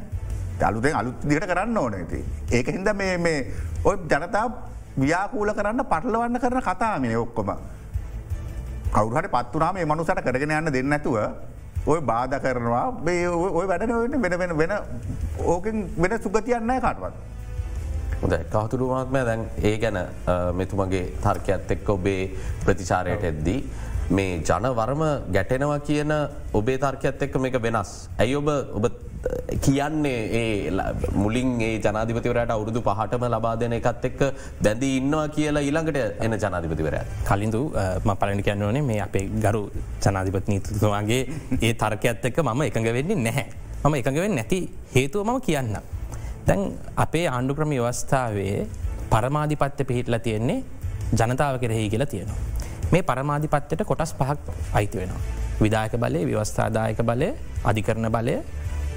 අලුතෙන් අලුත් දිට කරන්න ඕන. ඇති ඒක හින්ද මේ මේ ඔය ජනතා ව්‍යාකූල කරන්න පටලවන්න කරන කතාමිනේ ඔක්කොම. කවුහට පත්වනාම මනුසට කරගෙන යන්න දෙන්න ඇතුව ඔය බාධ කරනවා ඔය වැඩන වෙන වෙන වෙන ඕකෙන් වෙන සුගතියන්නෑ කාටවත්. හොද කහතුරුමාත්මය දැන් ඒ ගැන මෙතුමගේ තර්කයක්ත් එක්ක ඔබේ ප්‍රතිචාරයට එද්දී. මේ ජනවර්ම ගැටෙනවා කියන ඔබේ තර්කයක්ත් එක්ක මේක වෙනස්. ඇයි ඔබ ඔබ කියන්නේ ඒ මුලින් ඒ ජනාධිපතිවරට අවුරුදු පහටම ලබා දෙන එකත් එක්ක බැඳී ඉන්නවා කියලා ඊළඟට එන ජනාධිපතිවර. කලින්දු ම පලනි කියන්න ඕනේ මේ අපේ ගරු ජනාධිපත් නීතුතුවාගේ ඒ තර්කයක්ත් එක්ක මම එකඟ වෙන්නේ නැහැ. මම එකඟවෙන් නැති හේතුව මම කියන්න. දැන් අපේ ආණ්ඩු ක්‍රම ව්‍යවස්ථාවේ පරමාධිපත්්‍ය පිහිටල තියෙන්නේ ජනතාව කෙරෙහි කියලා තියෙනවා. මේ පරමාධිපත්තයට කොටස් පහක් අයිති වෙනවා. විදායක බලය ව්‍යවස්ථාදායක බලය අධිකරණ බලය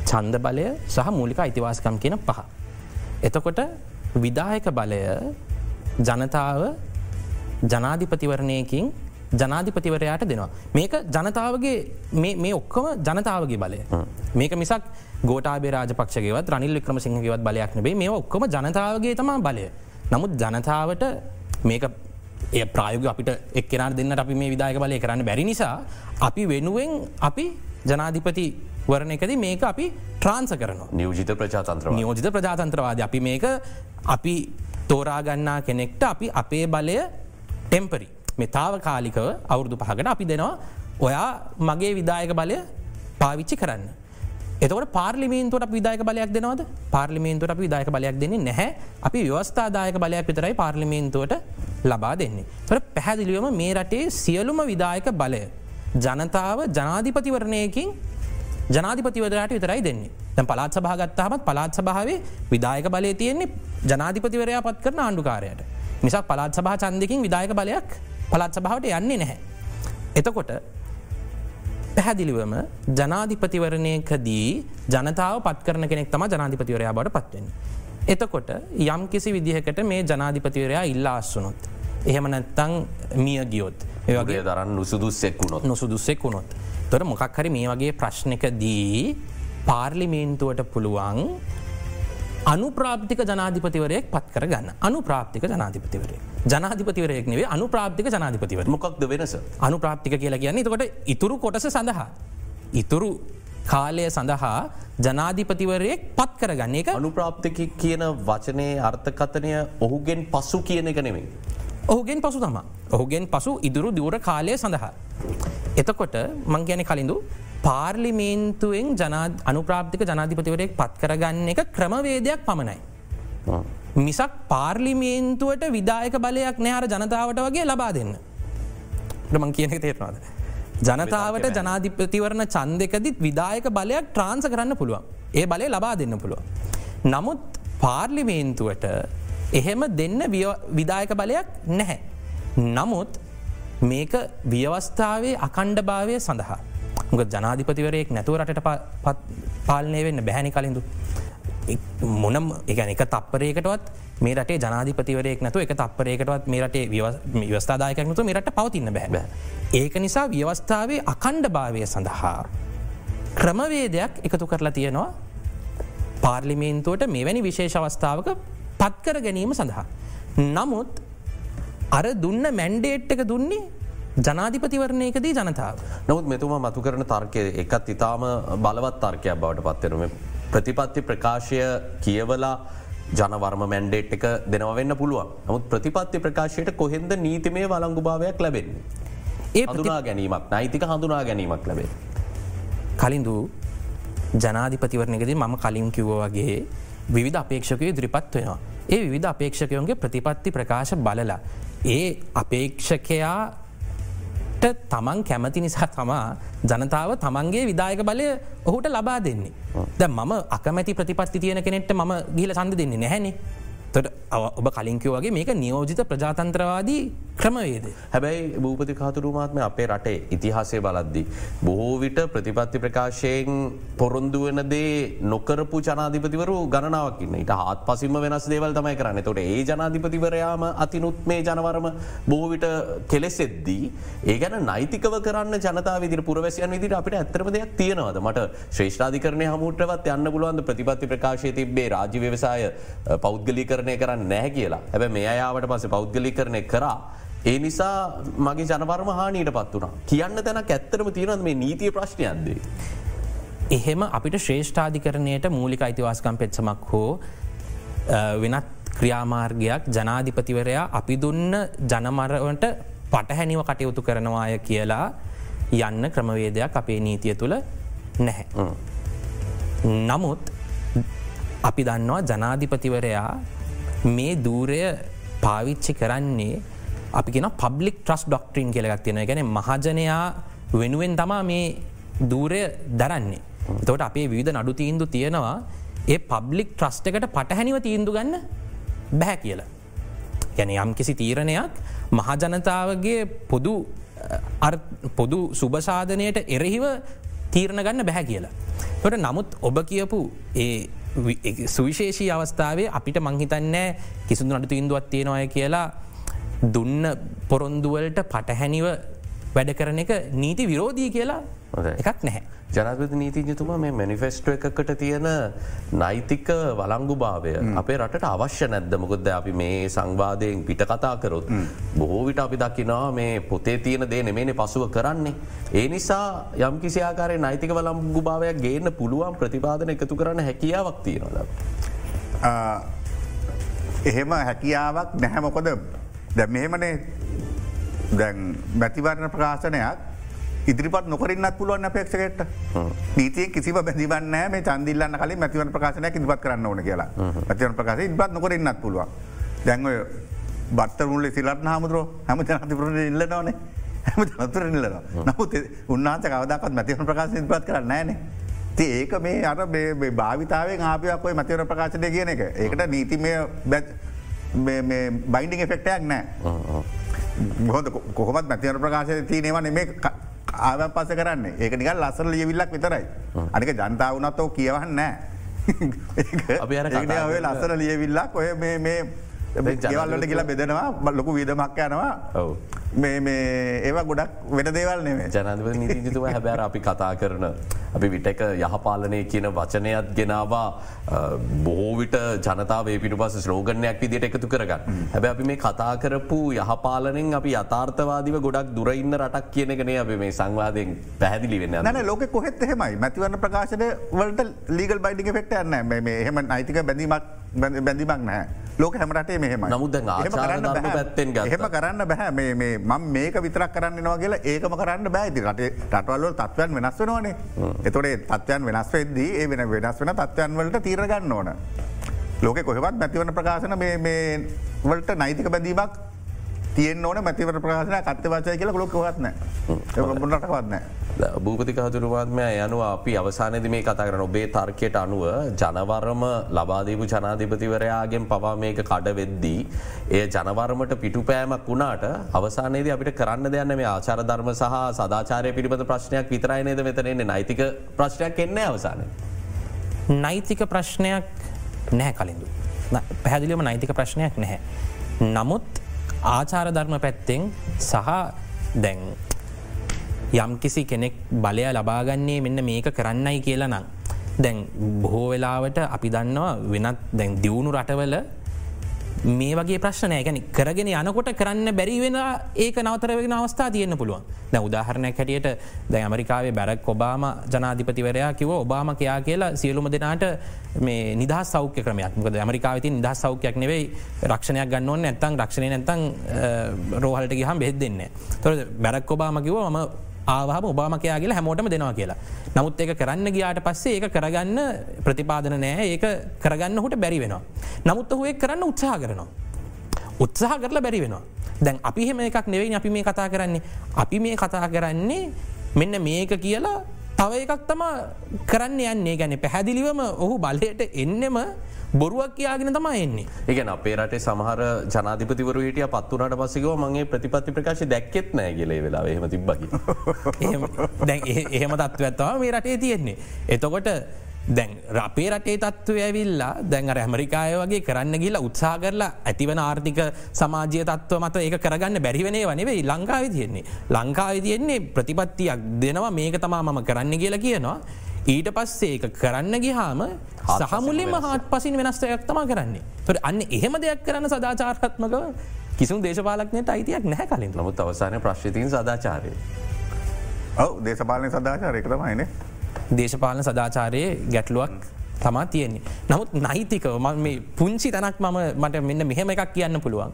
චන්ද බලය සහ මූලික අයිතිවාසකම් කියන පහ. එතකොට විදායක බලය ජනතාව ජනාධිපතිවරණයකින් ජනාධිපතිවරයාට දෙනවා. මේක ජනතාවගේ මේ ඔක්කොම ජනතාවගේ බලය. මේක මිසක් ගෝටාබේ රාජපක්ෂගේවත් රනිල් වික්‍රම සිංහගේවත් බලයක් නෙබේ මේ ඔක්කොම ජනතාවගේ තමා බලය. නමුත් ජනතාවට මේක ඒ ප්‍රායෝග අපිට එක්කෙන දෙන්න අපි මේ විදායක බලය කරන්න බැරි නිසා අපි වෙනුවෙන් අපි ජනාධිපති වරණ එකද මේක අපි ට්‍රාන්ස කරනවා. නියෝජිත ප්‍රජාතන්ත්‍ර නියෝජිත ප්‍රජාතන්ත්‍රවාද. අපි මේක අපි තෝරාගන්නා කෙනෙක්ට අපි අපේ බලය ටෙම්පරි මේ තාව කාලිකව අවුරුදු පහකට අපි දෙනවා ඔයා මගේ විදායක බලය පාවිච්චි කරන්න. එතකට පාර්ලිමේන්තුවට විදායක බලයක් දෙනවද? පාර්ලිමේන්තුවට අපි විදායක බලයක් දෙන්නේ නැහැ. අපි ව්‍යවස්ථාදායක බලයක් විතරයි පාර්ලිමේන්තුවට ලබා දෙන්නේ. තොට පැහැදිලිවම මේ රටේ සියලුම විදායක බලය. ජනතාව ජනාධිපතිවරණයකින් ජනාධිපතිවරට විතරයි දෙන්නේ දැ පලාත් සභාගත්තහමත් පලාත් සභාවේ විදායක බලය තියෙන්නේ ජනාධිපතිවරයා පත් කරන ආණ්ඩුකාරයට මිසක් පලාත් සභා චන්දකින් විදායක බලයක් පලාත් සභාවට යන්නේ නැහැ. එතකොට පැහැදිලිවම ජනාධිපතිවරණයකදී ජනතාව පත් කරන කෙනෙක් තම ජනාධිපතිවරයා බට පත්වෙන්. එතකොට යම් කිසි විදිහකට මේ ජනාධිපතිවරයා ඉල්ලා අස්සුනොත්. එහෙම නැත්තං මිය ගියොත්. ඒවගේ දරන්න නුසුදුස්සෙක් වුණොත්. නොසුදුස්සෙක් වුණොත්. තොර මොකක් හරි මේ වගේ ප්‍රශ්නකදී පාර්ලිමේන්තුවට පුළුවන් අනුප්‍රාප්තික ජනාධිපතිවරයෙක් පත් කර ගන්න අනුප්‍රාප්තික ජනාධිපතිවරේ ජනාධිපතිවරයෙක් නෙවේ අනුප්‍රාප්තික ජනාධිපතිවර මොකක්ද වෙනස? අනුප්‍රාප්තික කියලා කියන්නේ තකොට ඉතුරු කොටස සඳහා. ඉතුරු කාලය සඳහා ජනාධිපතිවරයෙක් පත් කරගන්න. එක අනුප්‍රාප්තික කියන වචනය අර්ථකතනය ඔහුගෙන් පසු කියන එක නෙමේ. ඔහුගෙන් පසු තම ඔහුගෙන් පසු ඉදුරු දුර කාලය සඳහා. එතකොට මං ගැන කලින්දු පාර්ලිමේන්තුවෙන් අනුප්‍රාප්තික ජනාධිපතිවරයෙක් පත් කරගන්න එක ක්‍රමවේදයක් පමණයි. මිසක් පාර්ලිමේන්තුවට විදායක බලයක් නෑර ජනතාවට වගේ ලබා දෙන්න. මං කියන තේරවාද. ජනතාවට ජනාධිපතිවරණ චන්දකදිත් විදායක බලයක් ට්‍රාන්ස කරන්න පුළුවන්. ඒ බලය ලබා දෙන්න පුළුවන්. නමුත් පාර්ලිමේන්තුවට එහෙම දෙන්න විදායක බලයක් නැහැ. නමුත් මේක ව්‍යවස්ථාවේ අකණ්ඩ භාවය සඳහා. ග ජනාධිපතිවරයෙක් නැතුව රටට පාලනය වෙන්න බැහැනි කලින්දු. මොනම් එකන එක තප්පරයකටවත් මේ රටේ ජනාධිපතිවරයෙක් නැතු එක තප්පරයකටවත් මේ රටේ ව්‍යවස්ථාදායකනතු මේරට පවතින්න බැහැ. ඒක නිසා ව්‍යවස්ථාවේ අකණ්ඩ භාවය සඳහා. ක්‍රමවේදයක් එකතු කරලා තියෙනවා පාර්ලිමේන්තුවට මෙවැනි විශේෂ අවස්ථාවක පත්කර ගැනීම සඳහා. නමුත් අර දුන්න මැන්ඩේට් එක දුන්නේ ජනාධිපතිවරණයකදී ජනතාව. නොත් මෙතුම මතු කරන තර්කය එකත් ඉතාම බලවත් තර්කයක් බවට පත්තරම. ප්‍රතිපත්ති ප්‍රකාශය කියවලා ජනවර්ම මැන්ඩේට් එක දෙනවවෙන්න පුළුවන් නමුත් ප්‍රතිපත්ති ප්‍රකාශයට කොහෙන්ද නීතිමය වලංගු භාවයක් ලැබෙන්. ඒ හඳුනා ගැනීමක් නයිතික හඳුනා ගැනීමක් ලැබේ. කලින්දු ජනාධිපතිවරණයකද මම කලින් කිව්ව වගේ විවිධ අපේක්ෂකය ඉදිරිපත් වෙනවා. ඒ විධ අපේක්ෂකයොන්ගේ ප්‍රතිපත්ති ප්‍රකාශ බලලා. ඒ අපේක්ෂකයා තමන් කැමති නිසා තමා ජනතාව තමන්ගේ විදායක බලය ඔහුට ලබා දෙන්නේ. ද මම අකමැති ප්‍රතිපත්ති තියෙන කෙනෙට ම ගිල සඳ දෙන්නේ නැහැනේ තොට ඔබ කලින්කිව වගේ මේක නියෝජිත ප්‍රජාතන්ත්‍රවාදී ක්‍රමවේද. හැබැයි භූපති කාතුරුමාත්ම අපේ රටේ ඉතිහාසය බලද්දි. බොහෝ විට ප්‍රතිපත්ති ප්‍රකාශයෙන් පොරොන්දුවන දේ නොකරපු ජනාධිපතිවරු ගණනාවකින්න ඉට හත් පසිම වෙනස් දේවල් තමයි කරන්න තොට ඒ ජනාධිපතිවරයාම අතිනුත් මේ ජනවරම බොහෝවිට කෙලෙසෙද්දී. ඒ ගැන නයිතිකව කරන්න ජනතා විදි පුරවැසියන් විදිට අපිට ඇතරම දෙයක් තියෙනවද මට ශ්‍රේෂ්ඨාධිකරණය හමුටවත් යන්න පුළුවන්ද ප්‍රතිපත්ති ප්‍රකාශය තිබේ රාජි ව්‍යවසාය පෞද්ගලි කරණය කරන්න නැහැ කියලා හැබ මේ අයාවට පස පෞද්ගලි කරණය කරා ඒ නිසා මගේ ජනවර්ම හානීට පත් වුණා. කියන්න තැනක් ඇත්තරම තියෙනද මේ නීතිය ප්‍රශ්නයන්දේ. එහෙම අපිට ශ්‍රේෂ්ඨාධිකරණයට මූලික අයිතිවාස්කම් පෙත්සමක් හෝ වෙනත් ක්‍රියාමාර්ගයක් ජනාධිපතිවරයා අපි දුන්න ජනමරවට පටහැනිව කටයුතු කරනවාය කියලා යන්න ක්‍රමවේදයක් අපේ නීතිය තුළ නැහැ. නමුත් අපි දන්නවා ජනාධිපතිවරයා මේ දූරය පාවිච්චි කරන්නේ අපිගෙන පබ්ලික් ට්‍රස් ඩොක්ට්‍රීන් කියලගක් තියෙන ගැන මහජනයා වෙනුවෙන් තමා මේ දූරය දරන්නේ. තොට අපේ විධ නඩු තීන්දු තියෙනවා ඒ පබ්ලික් ට්‍රස්ට එකට පටහැනිව තීන්දු ගන්න බැහැ කියලා. ගැන යම් කිසි තීරණයක් මහජනතාවගේ පොදු පොදු සුභසාධනයට එරෙහිව තීරණ ගන්න බැහැ කියලා. තොට නමුත් ඔබ කියපු ඒ සුවිශේෂී අවස්ථාවේ අපිට මංහිතන්නෑ කිසිදු නඩු ඉන්දුවත් තියෙනවාය කියලා දුන්න පොරොන්දුවලට පටහැනිව වැඩ කරන එක නීති විරෝධී කියලා එකක් නැහැ. ජනපති නීතිජතුමා මේ මැනිෆෙස්ටෝ එකකට තියෙන නෛතික වලංගු භාවය අපේ රට අවශ්‍ය නැද්ද මොකොද අපි මේ සංවාදයෙන් පිට කතා කරොත්. බොහෝ විට අපි දකිනවා මේ පොතේ තියෙන දේ නෙමේන පසුව කරන්නේ. ඒ නිසා යම් කිසි ආකාරය නෛතික වලංගු භාවයක් ගේන්න පුළුවන් ප්‍රතිපාදන එකතු කරන්න හැකියාවක් තියෙනද. එහෙම හැකියාවක් නැහැමොකොද දැ මෙහෙමනේ දැන් මැතිවරණ ප්‍රකාශනයක් ඉදිරිපත් නොකරන්නත් පුළුවන් අපේක්ෂකට නීතිය කිසිව බැදිවන්න මේ චන්දිල්ලන්න කලින් මැතිවන ප්‍රකාශනය ඉදිපත් කරන්න ඕන කියලා. මතිවන ප්‍රකාශ ඉබත් නොකරන්නත් පුළුවන්. දැන්ව බත්ත මුල්ල සිලත් හමුදුර හැම ජනතිපුරට ඉල්ල නොනේ හැම ජනතුර නිල්ලන නමුත් උන්නාත කවදක්ත් මැතිවන ප්‍රකාශ ඉදිපත් කරන්න නෑනේ ඒක මේ අර භාවිතාවෙන් ආපයක්කොයි මතිවන ප්‍රකාශනය කියන එක. ඒකට නීතිමය බැච් බයින්ඩිං එෆෙක්ටයක් නෑ හොද කොහොමත් මැතිවන ප්‍රකාශය තියනවන මේ ආව පස කරන්න. ඒක නිකල් ලස්සර ලියවිල්ලක් විතරයි. අනික ජනතාව වනත්තෝ කියවන්න නෑ අපි ඔය ලස්සර ලියවිල්ලක් ඔය මේ ජවල්ලට කියලා බෙදෙනවා ලොකු විදමක් යනවා ඒවා ගොඩක් වෙන දේවල් නෙේ ජනව නීතිජතුම හැබැර අපි කතා කරන අපි විටක යහපාලනය කියන වචනයත් ගෙනවා බොහෝවිට ජනතාවේ පිටු පස ස්ලෝගනයක් විදිට එකතු කරගන්න හැබැ අපි මේ කතා කරපු යහපාලනෙන් අපි යථර්ථවාදිව ගොඩක් දුරඉන්න රටක් කියනකනේ අපි මේ සංවාදයෙන් පැහැදිලි වෙන්න. න ලෝක කොහෙත් එහෙමයි. මැතිවන්න ප්‍රකාශනය වලට ලීගල් බයිඩි ෆෙක්ට යන්න එහෙම අයිතික බැඳීමක් බැඳීමක් නෑ. ලෝක හැමරටේ මෙහෙම නමුද පැත්තෙන් එහෙම කරන්න බැහැ මේ මේක විතරක් කරන්න නවා කියලා ඒකම කරන්න බෑති රටේ රටවල්ල තත්වයන් වෙනස් වෙනවානේ. එතොේ තත්වයන් වෙනස් වෙද්දී ඒ වෙන වෙනස් වෙන තත්වයන් වලට තීරගන්න ඕන. ලෝක කොහෙවත් මැතිවන ප්‍රකාශන වලට නෛතික බැඳීමක් තියෙන් ඕන මැතිවට ප්‍රකාශන කත්තවාචය කියලා ලොක වත්න ටවත්නෑ. භූපතිකහතුරුවාත්මය යනු අපි අවසානද මේ කතා කරන ඔබේ තර්කයට අනුව ජනවරම ලබාදීපු ජනාධිපතිවරයාගෙන් පවා මේක කඩ වෙද්දී. ඒ ජනවර්මට පිටුපෑමක් වුණාට අවසානයේද අපිට කරන්න දෙයන්න මේ ආචාර ධර්ම සහ සදාචාරය පිළිබඳ ප්‍රශ්නයක් විතරයිනේද මෙතනෙන්නේ නයිතික ප්‍රශ්නයක් එන්නේ අවසානය. නෛතික ප්‍රශ්නයක් නැහැ කලින්දු. පැහැදිලියම නෛතික ප්‍රශ්නයක් නැහැ. නමුත් ආචාර ධර්ම පැත්තෙන් සහ දැන් යම් කිසි කෙනෙක් බලය ලබාගන්නේ මෙන්න මේක කරන්නයි කියලා නං. දැන් බොහෝ වෙලාවට අපි දන්නවා වෙනත් දැන් දියුණු රටවල මේ වගේ ප්‍රශ්නය ගැන කරගෙන යනකොට කරන්න බැරිවෙන ඒක නවතරවෙන අවස්ථා තියන්න පුළුවන්. දැ උදාහරණයක් හැටියට දැ ඇමරිකාවේ බැරක් ඔබාම ජනාධිපතිවරයා කිව ඔබාම කයා කියලා සියලුම දෙනාට මේ නිදහ සෞඛ්‍ය ක්‍රමයක්. මොකද ඇමරිකාවති නිදහ සෞඛ්‍යයක් නෙවෙයි රක්ෂණයක් ගන්නවන්න නැත්තං රක්ෂණය නැත්තං රෝහලට ගහම් බෙහෙත් දෙන්න තොර බැරක් ඔබාම කිව ම ආවාම ඔබාමකයා කියලා හැමෝටම දෙනවා කියලා. නමුත් ඒක කරන්න ගියාට පස්සේ ඒක කරගන්න ප්‍රතිපාදන නෑ ඒක කරගන්න හොට බැරි වෙනවා. නමුත් ඔහුේ කරන්න උත්සාහ කරනවා. උත්සාහ කරලා බැරි වෙනවා. දැන් අපි හෙම එකක් නෙවෙයි අපි මේ කතා කරන්නේ. අපි මේ කතා කරන්නේ මෙන්න මේක කියලා තව එකක් තම කරන්න යන්නේ ගැන පැහැදිලිවම ඔහු බලයට එන්නෙම බොරුවක් කියයාගෙන තම එන්නේ. ඒගැන අපේ රටේ සමහර ජනාධිපතිවර හිටිය පත්වනට පසිකව මගේ ප්‍රතිපත්ති ප්‍රකාශ දැක්කෙත් නෑ කියලේ වෙලා එහෙම තිබ්බකි. එහෙම තත්ව ඇත්තවා මේ රටේ තියෙන්නේ. එතකොට දැන් රපේ රටේ තත්ව ඇවිල්ලා දැන් ඇමරිකාය වගේ කරන්න ගිල්ලා උත්සා කරලා ඇතිවන ආර්ථික සමාජය තත්ව මත ඒ කරගන්න බැරිවනේ වනෙවෙයි ලංකාව තියෙන්නේ. ලංකාව තියෙන්නේ ප්‍රතිපත්තියක් දෙනවා මේක තමා මම කරන්න කියලා කියනවා. ඊට පස්සේ ඒක කරන්න ගිහාම සහමුලින්ම හාත් පසින් වෙනස්ටයක් තමා කරන්නේ. තොට අන්න එහෙම දෙයක් කරන්න සදාචාර්හත්මකව කිසුම් දේශපාලක්නයට අයිතියක් නැහැ කලින් නමුත් අවසානය ප්‍රශ්තිතින් සදාචාරය. ඔව දේශපාලන සදාචාරයක තමයිනේ දේශපාලන සදාචාරයේ ගැටලුවක් තමා තියෙන්නේ. නමුත් නහිතිකව මේ පුංචි තැනක් මම මට මෙන්න මෙහෙම එකක් කියන්න පුළුවන්.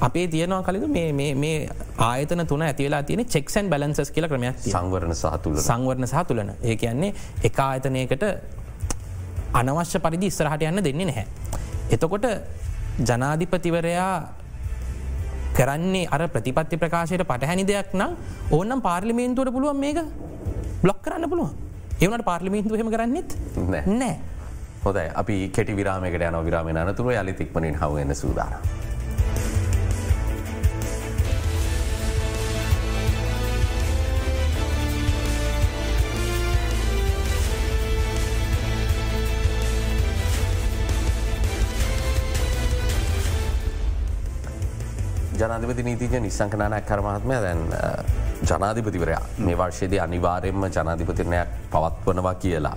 අපේ තියනවා කලද මේ ආයතන තුන ඇතිවෙලා තියෙන චෙක්සන් බලන්සස් කියල ක්‍රමයක් සංවරණ සහතුල සංවරණ සහතුලන ඒ කියන්නේ එක ආයතනයකට අනවශ්‍ය පරිදි ඉස්සරහට යන්න දෙන්නේ නැහැ. එතකොට ජනාධිපතිවරයා කරන්නේ අර ප්‍රතිපත්ති ප්‍රකාශයට පටහැනි දෙයක් නම් ඕනම් පාර්ලිමේන්තුවට පුළුවන් මේක බ්ලොක් කරන්න පුළුවන්. ඒවනට පාර්ලිමින්තු හෙම කරන්නෙත් නෑ. හොදයි අපි කෙටි විරාමකට යන විරාම අනතුර යලි තික්මනින් හවන්න සූදාන. ජනාධිපති නීතිජ නිසංකනානයක් කරමහත්මය දැන් ජනාධිපතිවරයා. මේ වර්ෂයේද අනිවාරයෙන්ම ජනාධිපතිරණයක් පවත්වනවා කියලා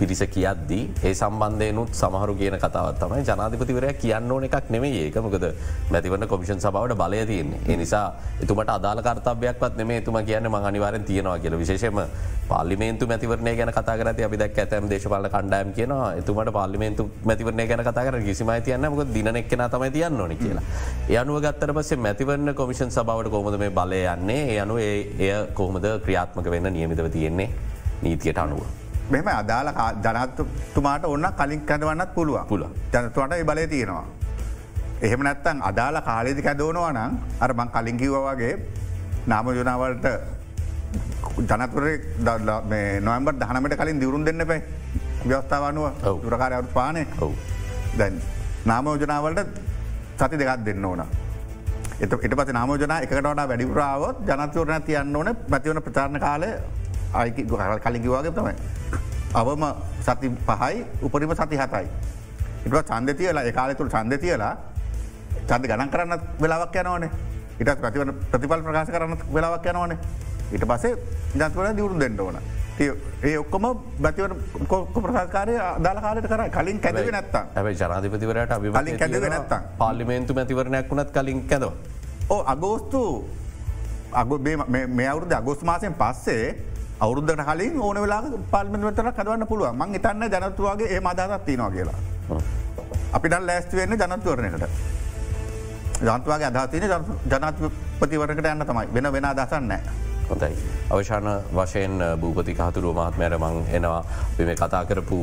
පිරිස කියද්දී ඒ සම්බන්ධයනුත් සමහරු කියන කතාවත් තමයි ජනාධිපතිවරය කියන්න ඕන එකක් නෙමේ ඒකමකද මැතිවන්න කොමිෂන් සබවට බලය තියන්නේ. එනිසා එතුමට අදාල කර්තවයක්වත් නෙමේ තුම කියන්න ම අනිවාරෙන් තියෙනවා කියල. විශේෂම පාලිමේන්තු මැතිවරණය ගැන කතාරත අපි දැක් ඇතම දේශපාල කණ්ඩයම් කියන එතුමට පාලිමේන්තු මැතිවරණය ගැන කතාකර කිසිමයි තියන්න මක දිනෙක්න තමයි තියන්න ඕන කියලා. යනුව ගත්තර පසේ මැතිවරන්න කොමිෂන් සබවට කොමද මේ බලය යන්නේ? ඒ අනු එය කොහොමද ක්‍රියාත්මක වෙන්න නියමිතව තියෙන්නේ? නීතියට අනුව. මෙම අදාල ජනත්තුමාට ඔන්න කලින් කැදවන්නත් පුළුව පුල ජනතුවට බලය තියෙනවා. එහෙම නැත්තන් අදාල කාලෙදි කැදවනවා නම් අර බං කලින් කිව්ව වගේ නාම යෝනාවලට ජනතුරේ නොම්බර් දහනමට කලින් දිවරුම් දෙන්න පැයි ව්‍යවස්ථාවනුව දුරකාරය අවුත් පානය දැන් නාමෝජනාවලට සති දෙකත් දෙන්න ඕන. එත එට පස නාමෝජන එකට වැඩිපුරාවත් ජනතවරන තියන්න ඕන මැතිවන ප්‍රචාරණ කාලය අයිකි කලින්කිවාගේ තමයි. අවම සති පහයි උපරිම සති හතයි. ඉට චන්ද තියලා ඒකාල තුළ චන්ද තියලා චන්ද ගණන් කරන්න වෙලාවක් යනවනේ ඉට ප්‍රතිවන ප්‍රතිපල් ප්‍රකාශ කරන්න වෙලාවක් යනවනේ ඉට පසේ ජත්වන දියුරු දෙන්න ඕන. ඒ ඔක්කොම බතිව ප්‍රසාකාරය දාල කාලට කර කලින් කැදව නැත්තා ඇයි ජනාධිපතිවරට කලින් කැදව නැත්තා පාලිමේන්තු මැතිවරණයක් වුණත් කලින් කැදව. ඕ අගෝස්තු අග මේ අවුරුද අගෝස් මාසයෙන් පස්සේ අවුරුද්ධට කලින් ඕන වෙලා පල්මතර කදවන්න පුළුව මං ඉතන්න ජනතුවගේ ඒ මදාතත් තිනවා කියලා. අපිට ලෑස්ති වෙන්න ජනත්වරණයකට. ජන්තුවගේ අදහතින ජනත්පතිවරකට යන්න තමයි වෙන වෙන දසන්නෑ. හොඳයි. අවශාන වශයෙන් භූපති කහතුරුව මහත්මයට මං එනවා මේ කතා කරපු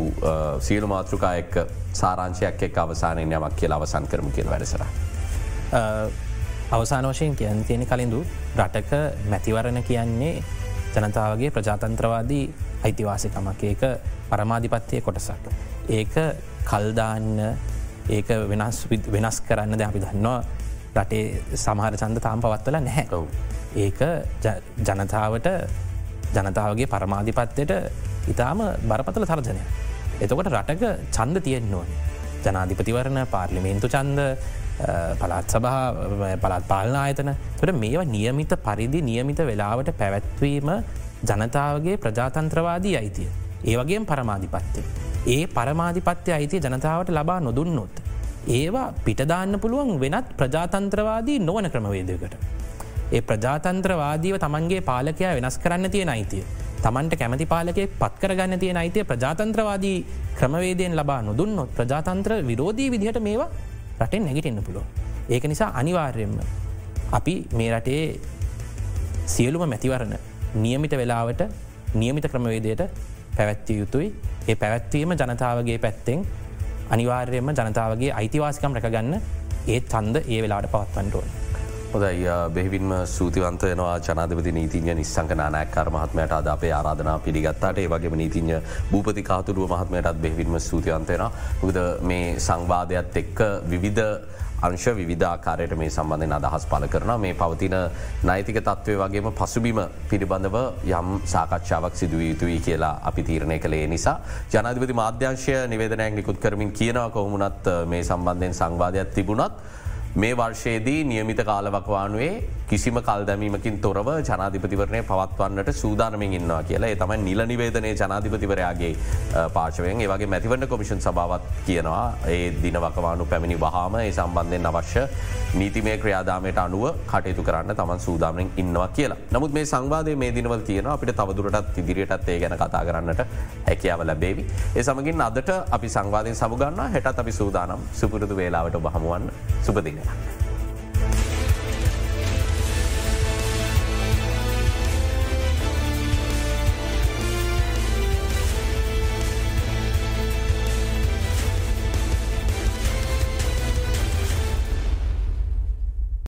සියලු මාතෘකා එක් සාරංශයක් එක් අවසානයෙන් යමක් කියලා අවසන් කරම කියල වැඩසර. අවසාන වශයෙන් කියන් තියෙන කලින්දු රටක මැතිවරණ කියන්නේ ජනතාවගේ ප්‍රජාතන්ත්‍රවාදී අයිතිවාසිකමක් ඒක පරමාධිපත්තිය කොටසක්. ඒක කල්දාන්න ඒක වෙනස් වෙනස් කරන්න ද අපි දන්නවා රටේ සමහර චන්ද තාම් පවත්වල නැහැ. ඒක ජනතාවට ජනතාවගේ පරමාධිපත්වයට ඉතාම බරපතල තර්ජනය. එතකොට රටක චන්ද තියෙන් ඕන. ජනාධිපතිවරණ පාර්ලිමේන්තු චන්ද පළත් සබහ පළත් පාලන ආයතන තොට මේවා නියමිත පරිදි නියමිත වෙලාවට පැවැත්වීම ජනතාවගේ ප්‍රජාතන්ත්‍රවාදී අයිතිය. ඒවගේ පරමාධිපත්තය. ඒ පරමාධිපත්‍ය අයිතිය ජනතාවට ලබා නොදුන්නොත්. ඒවා පිටදාන්න පුළුවන් වෙනත් ප්‍රජාතන්ත්‍රවාදී නොවන ක්‍රමවේදකට. ඒ ප්‍රජාතන්ත්‍රවාදීව තමන්ගේ පාලකයා වෙනස් කරන්න තියෙන අයිතිය. තමන්ට කැමති පාලකෙක් පත්කරගන්න තියෙන අයිතිය ප්‍රජාතන්ත්‍රවාදී ක්‍රමවේදයෙන් ලබා නොදුන්නොත් ප්‍රජාතන්ත්‍ර විරෝධී විදිහට මේවා රටෙන් නැගිටෙන්න්න පුළුව. ඒක නිසා අනිවාර්යෙන්ම අපි මේ රටේ සියලුම මැතිවරණ නියමිත වෙලාවට නියමිත ක්‍රමවේදයට පැවැත්තිය යුතුයි ඒ පැවැත්වීම ජනතාවගේ පැත්තෙන් අනිවාර්යයෙන්ම ජනතාවගේ අයිතිවාසිකම් රැකගන්න ඒත් චන්ද ඒ වෙලාට පවත්වන්ටෝන්. හොදයි බෙහිවින්ම සූතිවන්ත වෙනවා ජනාධපති නීතිඥ නිස්සංක නායක්කාර මහත්මයට. අද අපේ ආරාධනා පිළිගත්තාට ඒ වගේම නීතිඥ භූපති කාතුරුව මහත්මයටත් බෙහිවින්ම සූතිවන්තයෙන උද මේ සංවාධයක්ත් එක්ක විවිධ අංශ විධාකාරයට මේ සම්බන්ධය අදහස් පල කරන මේ පවතින නෛතික තත්ත්වය වගේම පසුබිම පිළිබඳව යම් සාකච්ඡාවක් සිදුව යුතුයි කියලා අපි තීරණය කළේ. නිසා ජනාධපති මාධ්‍යංශය නිවේදනයක් නිකුත් කරමින් කියනවා කොහොමුණත් මේ සම්බන්ධයෙන් සංවාධයක් තිබුණත් මේ වර්ෂයේදී නියමිත කාලවකවානුවේ කිසිම කල් දැමීමකින් තොරව ජනාධිපතිවරණය පවත්වන්නට සූදානමින් ඉන්නවා කියලා. තමයි නිල නිවේදනය ජනාධිපතිවරයාගේ පාශවයෙන් ඒවගේ මැතිවන්න කොමිෂන් සභාවත් කියනවා. ඒ දිනවකවානු පැමිණි වහාම ඒ සම්බන්ධයෙන් අවශ්‍ය නීතිමය ක්‍රියාදාමයට අනුව කටයුතු කරන්න තමන් සූදාමෙන් ඉන්නවා කියලා. නමුත් මේ සංවාදය මේ දිනවල් තියෙන අපිට තවදුරටත් ඉදිරියටත් ඒ ගැන කතා කරන්නට හැකියාව ලැබේවි. ඒ සමගින් අදට අපි සංවාධයෙන් සමුගන්න හැටත් අපි සූදානම්. සුපුරදු වේලාවට බහමුවන් සුපදිනය. 吧。